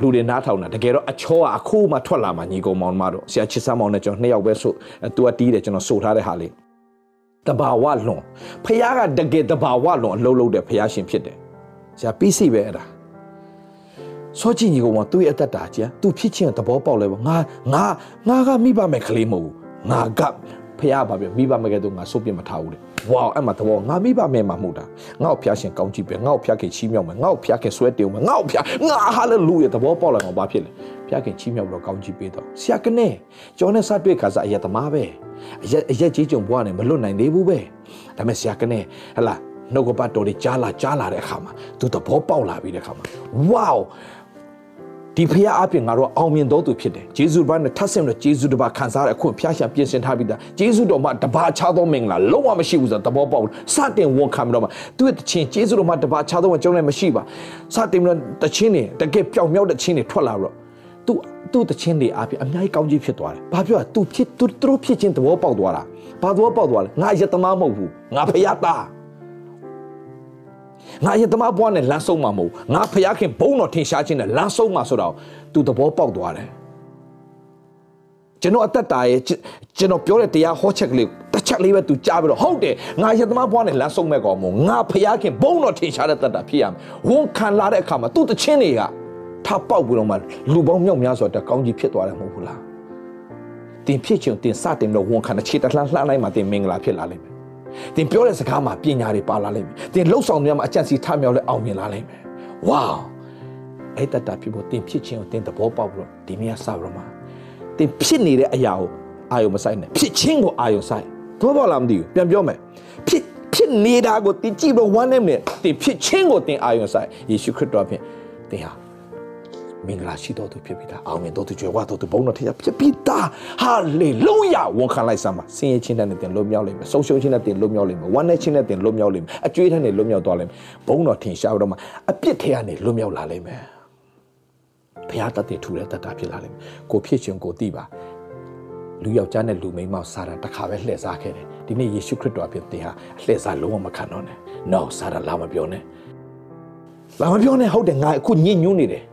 လူတွေနားထောင်တာတကယ်တော့အချောကအခုမှထွက်လာမှညီကောင်မောင်မတို့ဆရာချစ်စမ်းမောင်နဲ့ကျွန်တော်နှစ်ယောက်ပဲဆိုသူကတီးတယ်ကျွန်တော်ဆိုထားတဲ့ဟာလေး တဘာဝလွန်ဖះကတကယ်တဘာဝလွန်အလုံးလုံးတဲ့ဖះရှင်ဖြစ်တယ်ဆရာပြီးစီပဲအဲ့ဒါစောကြည့်ညီကောင်မသူ့ရဲ့အသက်တာကြီးသူဖြစ်ချင်းသဘောပေါက်လဲပေါ့ငါငါငါကမိဘမဲ့ကလေးမဟုတ်ဘူးငါကဖះပါပြမိဘမဲ့ကဲတော့ငါစိုးပြမထားဘူးလေ ဝေါအဲ့မှာသဘောငါမိဘမဲ့မှာမဟုတ်တာငါ့ကိုဖះရှင်ကောင်းကြည့်ပဲငါ့ကိုဖះခင်ချီးမြှောက်မယ်ငါ့ကိုဖះခင်ဆွဲတင်မယ်ငါ့ကိုဖះငါဟာလေလုယာသဘောပေါက်လာတော့ဘာဖြစ်လဲဖျားခင်ချီးမြှောက်ပြီးတော့ကောင်းချီးပေးတော့ဆရာကနေကျော်နဲ့စတွေ့ခါစားအယက်သမားပဲအယက်အယက်ကြီးကြုံဘွားနဲ့မလွတ်နိုင်သေးဘူးပဲဒါပေမဲ့ဆရာကနေဟလာနှုတ်ကပတ်တော်တွေကြားလာကြားလာတဲ့အခါမှာသူသဘောပေါက်လာပြီးတဲ့အခါမှာဝေါ ဒီဖခင်အပြင်ငါတို့အောင်မြင်တော်သူဖြစ်တယ်ဂျေဇုဘာနဲ့ထပ်ဆင့်လို့ဂျေဇုတပါခံစားရအခွင့်ဖျားရှာပြင်ဆင်ထားပြီးသားဂျေဇုတော်မှာတပါချသောမင်္ဂလာလုံးဝမရှိဘူးဆိုတော့သဘောပေါက်စတင်ဝန်ခံပြီးတော့မှသူ့ရဲ့တခြင်းဂျေဇုတော်မှာတပါချသောကျွန်တော်လည်းမရှိပါစတင်ပြီးတော့တခြင်းတွေတကယ်ပျောက်မြောက်တဲ့ခြင်းတွေထွက်လာတော့သူသူ့တခြင်းတွေအပြင်အများကြီးကောင်းကြီးဖြစ်သွားတယ်ဘာပြောသူဖြစ်သူတို့ဖြစ်ခြင်းသဘောပေါက်သွားတာဘာသဘောပေါက်သွားလဲငါယတမမဟုတ်ဘူးငါဖခင်သား ငါရင်သမားဘွားနဲ့လမ်းဆုံးမှာမဟုတ်ငါဖျားခင်ဘုံတော်ထင်ရှားခြင်းနဲ့လမ်းဆုံးမှာဆိုတော့သူသဘောပေါက်သွားတယ်ကျွန်တော်အသက်တာရဲ့ကျွန်တော်ပြောတဲ့တရားဟောချက်ကလေးတစ်ချက်လေးပဲသူကြားပြီးတော့ဟုတ်တယ်ငါရင်သမားဘွားနဲ့လမ်းဆုံးမဲ့ကောင်မို့ငါဖျားခင်ဘုံတော်ထင်ရှားတဲ့သက်တာဖြစ်ရမယ်ဝန်ခံလာတဲ့အခါမှာသူ့တခြင်းတွေကထပေါက်ပြီးတော့မှလူပေါင်းမြောက်များစွာတကောင်းကြီးဖြစ်သွားတယ်မဟုတ်ဘူးလားတင်ဖြစ်ခြင်းတင်စတင်တော့ဝန်ခံတဲ့ခြေတလှမ်းလှမ်းလိုက်မှတင်မင်္ဂလာဖြစ်လာလိမ့်မယ် သင်ပြောတဲ့စကားမှာပညာတွေပါလာလိမ့်မယ်သင်လှုပ်ဆောင်နေမှာအကြံစီထမြောက်လဲအောင်မြင်လာလိမ့်မယ်ဝေါအဲ့တတဖြစ်ဖို့သင်ဖြစ်ခြင်းကိုသင်သဘောပေါက်ပြီးတော့ဒီနေ့စပြီးတော့မှသင်ဖြစ်နေတဲ့အရာကိုအာယုံမဆိုင်နဲ့ဖြစ်ခြင်းကိုအာယုံဆိုင်သဘောပေါက်လားမသိဘူးပြန်ပြောမယ်ဖြစ်ဖြစ်နေတာကိုသင်ကြည့်ပြီးဝမ်းနေမယ်သင်ဖြစ်ခြင်းကိုသင်အာယုံဆိုင်ယေရှုခရစ်တော်အဖြစ်သင်ဟာ မင်္ဂလာရှိတော်သူဖြစ်ပြီးသားအောင်မြင်တော်သူကြွယ်ဝတော်သူဘုန်းတော်ထရဖြစ်ပြီးသားဟာလေလုယာဝန်ခံလိုက်စမ်းပါဆင်းရဲခြင်းနဲ့တင်လွတ်မြောက်လိမ့်မယ်ဆုံးရှုံးခြင်းနဲ့တင်လွတ်မြောက်လိမ့်မယ်ဝမ်းနည်းခြင်းနဲ့တင်လွတ်မြောက်လိမ့်မယ်အကျွေးထဲနဲ့လွတ်မြောက်သွားလိမ့်မယ်ဘုန်းတော်ထင်ရှားတော့မှအပြစ်ထဲကနေလွတ်မြောက်လာလိမ့်မယ်ဘုရားတတ်တဲ့ထူတဲ့တတ်တာဖြစ်လာလိမ့်မယ်ကိုဖြစ်ခြင်းကိုသိပါလူယောက်ျားနဲ့လူမိန်းမစာရန်တစ်ခါပဲလှည့်စားခဲ့တယ်ဒီနေ့ယေရှုခရစ်တော်အဖြစ်သင်ဟာအလှည့်စားလုံးဝမခံတော့နဲ့ no စာရန်လာမပြောနဲ့လာမပြောနဲ့ဟုတ်တယ်ငါအခုညစ်ညူးနေတယ်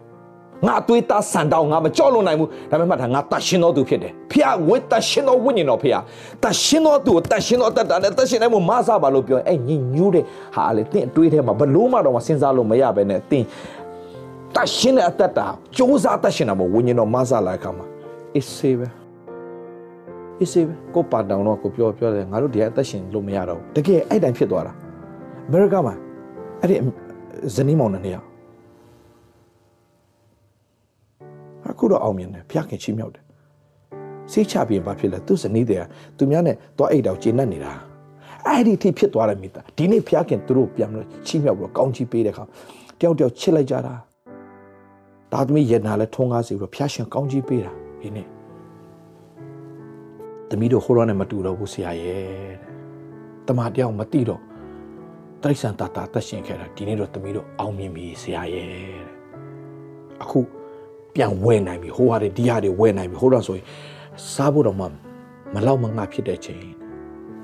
ငါအသွေးသားဆန်တောင်းငါမကြောက်လွန်နိုင်ဘူးဒါပေမဲ့မှတ်တာငါတတ်ရှင်တော်သူဖြစ်တယ်ဖះဝိတတ်ရှင်တော်ဝိညာဉ်တော်ဖះတတ်ရှင်တော်သူကိုတတ်ရှင်တော်တတ်တာနဲ့တတ်ရှင်တိုင်းမှာမဆပါလို့ပြောအဲ့ညင်ညူးတဲ့ဟာလေတင့်အတွေးထဲမှာဘလို့မှတော့မစဉ်းစားလို့မရပဲနဲ့တင်တတ်ရှင်တဲ့အတ္တတာစူးစမ်းတတ်ရှင်တာမို့ဝိညာဉ်တော်မဆလာခါမှာအစ်စေပဲအစ်စေပဲကိုပါတောင်တော့ကိုပြောပြောတယ်ငါတို့ဒီအသက်ရှင်လို့မရတော့ဘူးတကယ်အဲ့တိုင်းဖြစ်သွားတာအမေရိကမှာအဲ့ဒီဇနီးမောင်နှံ့ အခုတော့အောင်မြင်တယ်ဖျားခင်ချီးမြှောက်တယ်စိတ်ချပြီးဘာဖြစ်လဲသူဇနီးတွေကသူများနဲ့သွားအိတ်တောင်ကျေနပ်နေတာအဲ့ဒီထိဖြစ်သွားတယ်မိသားဒီနေ့ဖျားခင်သူတို့ပြန်လို့ချီးမြှောက်ပြီးကောင်းချီးပေးတဲ့ခါတယောက်တယောက်ချစ်လိုက်ကြတာဒါသမီးရနာလဲထုံးကားစီပြီးတော့ဖျားရှင်ကောင်းချီးပေးတာဒီနေ့သမီးတို့ဟိုရောနဲ့မတူတော့ဘူးဆရာရဲ့တမတယောက်မတိတော့တိရစ္ဆာန်တာတာတက်ရှင်ခဲ့တာဒီနေ့တော့သမီးတို့အောင်မြင်ပြီဆရာရဲ့အခု ပြန်ဝယ်နိုင်ပြီဟိုဟာတွေဒီဟာတွေဝယ်နိုင်ပြီဟိုတော့ဆိုရင်စားဖို့တော့မှမလောက်မငှဖြစ်တဲ့ချိန်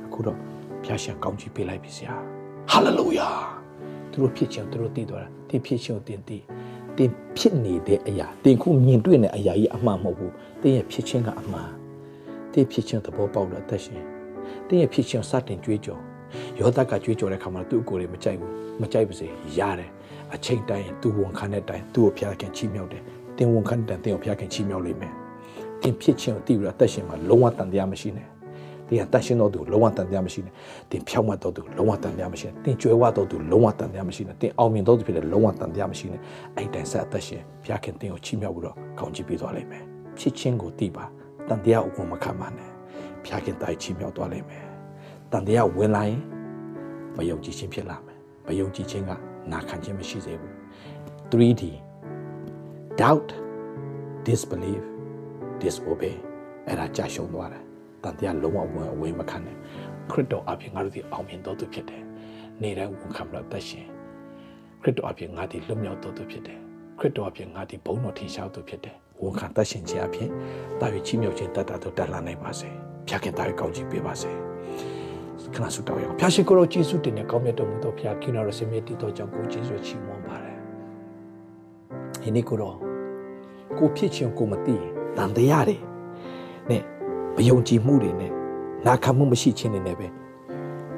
အခုတော့ဖျားရှင်ကောင်းချီးပေးလိုက်ပြီဆရာဟာလေလုယာသူတို့ဖြစ်ခြင်းသူတို့သိသွားတာတင်ဖြစ်ခြင်းကိုတင်သိတင်ဖြစ်နေတဲ့အရာတင်ခုမြင်တွေ့နေတဲ့အရာကြီးအမှန်မဟုတ်ဘူးတင်ရဲ့ဖြစ်ခြင်းကအမှန်တင်ဖြစ်ခြင်းသဘောပေါက်လို့အသက်ရှင်တင်ရဲ့ဖြစ်ခြင်းစတင်ကြွေးကြော်ယောသကကြွေးကြော်တဲ့ခါမှာသူ့အကိုယ်တွေမကြိုက်ဘူးမကြိုက်ပါစေရတယ်အချိန်တိုင်းသူဝန်ခံတဲ့အတိုင်းသူ့ကိုဖျားခင်ချီးမြှောက်တယ် တင်ဝန်ခံတဲ့တင်ကိုဖျားခင်ချီးမြှောက်လိမ့်မယ်တင်ဖြစ်ခြင်းကိုသိပြီးတော့အသက်ရှင်မှာလုံးဝတန်တရားမရှိနဲ့တင်အသက်ရှင်တော်သူလုံးဝတန်တရားမရှိနဲ့တင်ဖြောက်မှတ်တော်သူလုံးဝတန်တရားမရှိနဲ့တင်ကြွယ်ဝတော်သူလုံးဝတန်တရားမရှိနဲ့တင်အောင်မြင်တော်သူဖြစ်တဲ့လုံးဝတန်တရားမရှိနဲ့အဲ့တိုင်ဆက်အသက်ရှင်ဖျားခင်တင်ကိုချီးမြှောက်ပြီးတော့ကောင်းချီးပေးသွားလိမ့်မယ်ဖြစ်ခြင်းကိုသိပါတန်တရားအကုန်မခံပါနဲ့ဖျားခင်တိုင်ချီးမြှောက်သွားလိမ့်မယ်တန်တရားဝင်လာရင်မယုံကြည်ခြင်းဖြစ်လာမယ်မယုံကြည်ခြင်းကနာခံခြင်းမရှိစေဘူး 3D doubt disbelief disobey အဲ့ဒါကြာရှုံးသွားတယ်တန်တရားလုံးဝဝင်အဝေးမခံနဲ့ခရစ်တော်အပြင်ငါတို့ဒီအောင်မြင်တော်သူဖြစ်တယ်နေတိုင်းဝန်ခံလို့သက်ရှင်ခရစ်တော်အပြင်ငါဒီလွတ်မြောက်တော်သူဖြစ်တယ်ခရစ်တော်အပြင်ငါဒီဘုန်းတော်ထင်ရှားသူဖြစ်တယ်ဝန်ခံသက်ရှင်ခြင်းအပြင်တာ၍ချီးမြှောက်ခြင်းတတ်တာတို့တက်လာနိုင်ပါစေဖျားခင်တာ၍ကောင်းချီးပေးပါစေခဏဆုတောင်းရအောင်ဖျားရှင်ကိုရောယေရှုတင်နဲ့ကောင်းမြတ်တော်မူသောဖျားခင်တော်ဆင်မြတ်တည်သောကြောင့်ကိုယေရှုချီးမွမ်းပါတယ်ဒီနေ့ကိုတော့ ကိုဖြစ်ခြင်းကိုမသိရင်တန်တရားတွေနဲ့မယုံကြည်မှုတွေနဲ့နာခံမှုမရှိခြင်းတွေနဲ့ပဲ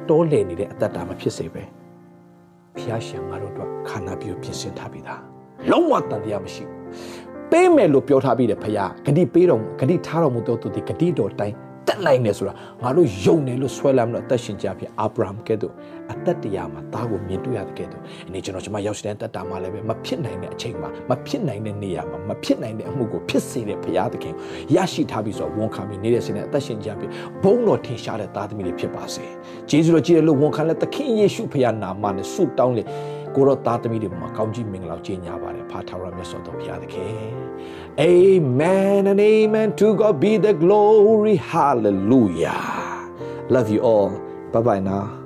တောလည်နေတဲ့အတ္တတာမဖြစ်စေပဲဖျားရှင်ငါတို့အတွက်ခန္ဓာပြုပြင်ဆင်ထားပြီးသားလုံးဝတန်တရားမရှိဘူးပေးမယ်လို့ပြောထားပြီးတယ်ဖခင်ဂတိပေးတော်ဂတိထားတော်မူသောသူဒီဂတိတော်တိုင်း တက်နိုင်တယ်ဆိုတာငါတို့ယုံတယ်လို့ဆွဲလာမလို့အသက်ရှင်ကြဖြစ်အာဗြဟံကဲ့သို့အသက်တရားမှာသားကိုမြင်တွေ့ရတဲ့ကဲ့သို့ဒီနေ့ကျွန်တော်ကျွန်မရောက်တဲ့တက်တာမှာလည်းပဲမဖြစ်နိုင်တဲ့အချိန်မှာမဖြစ်နိုင်တဲ့နေရာမှာမဖြစ်နိုင်တဲ့အမှုကိုဖြစ်စေတဲ့ဘုရားသခင်ရရှိထားပြီးဆိုတော့ဝန်ခံပြီးနေတဲ့စင်နဲ့အသက်ရှင်ကြဖြစ်ဘုန်းတော်ထင်ရှားတဲ့သားသမီးတွေဖြစ်ပါစေဂျေဇုတော်ကြည်တယ်လို့ဝန်ခံတဲ့သခင်ယေရှုဖခင်နာမနဲ့ဆုတောင်းလေ ကိုရောသားသမီးတွေမှာကောင်းကြီးမင်္ဂလာကြီးညာပါတယ်ဖာထာဝရမြတ်စွာဘုရားသခင် Amen and amen to God be the glory hallelujah love you all bye bye now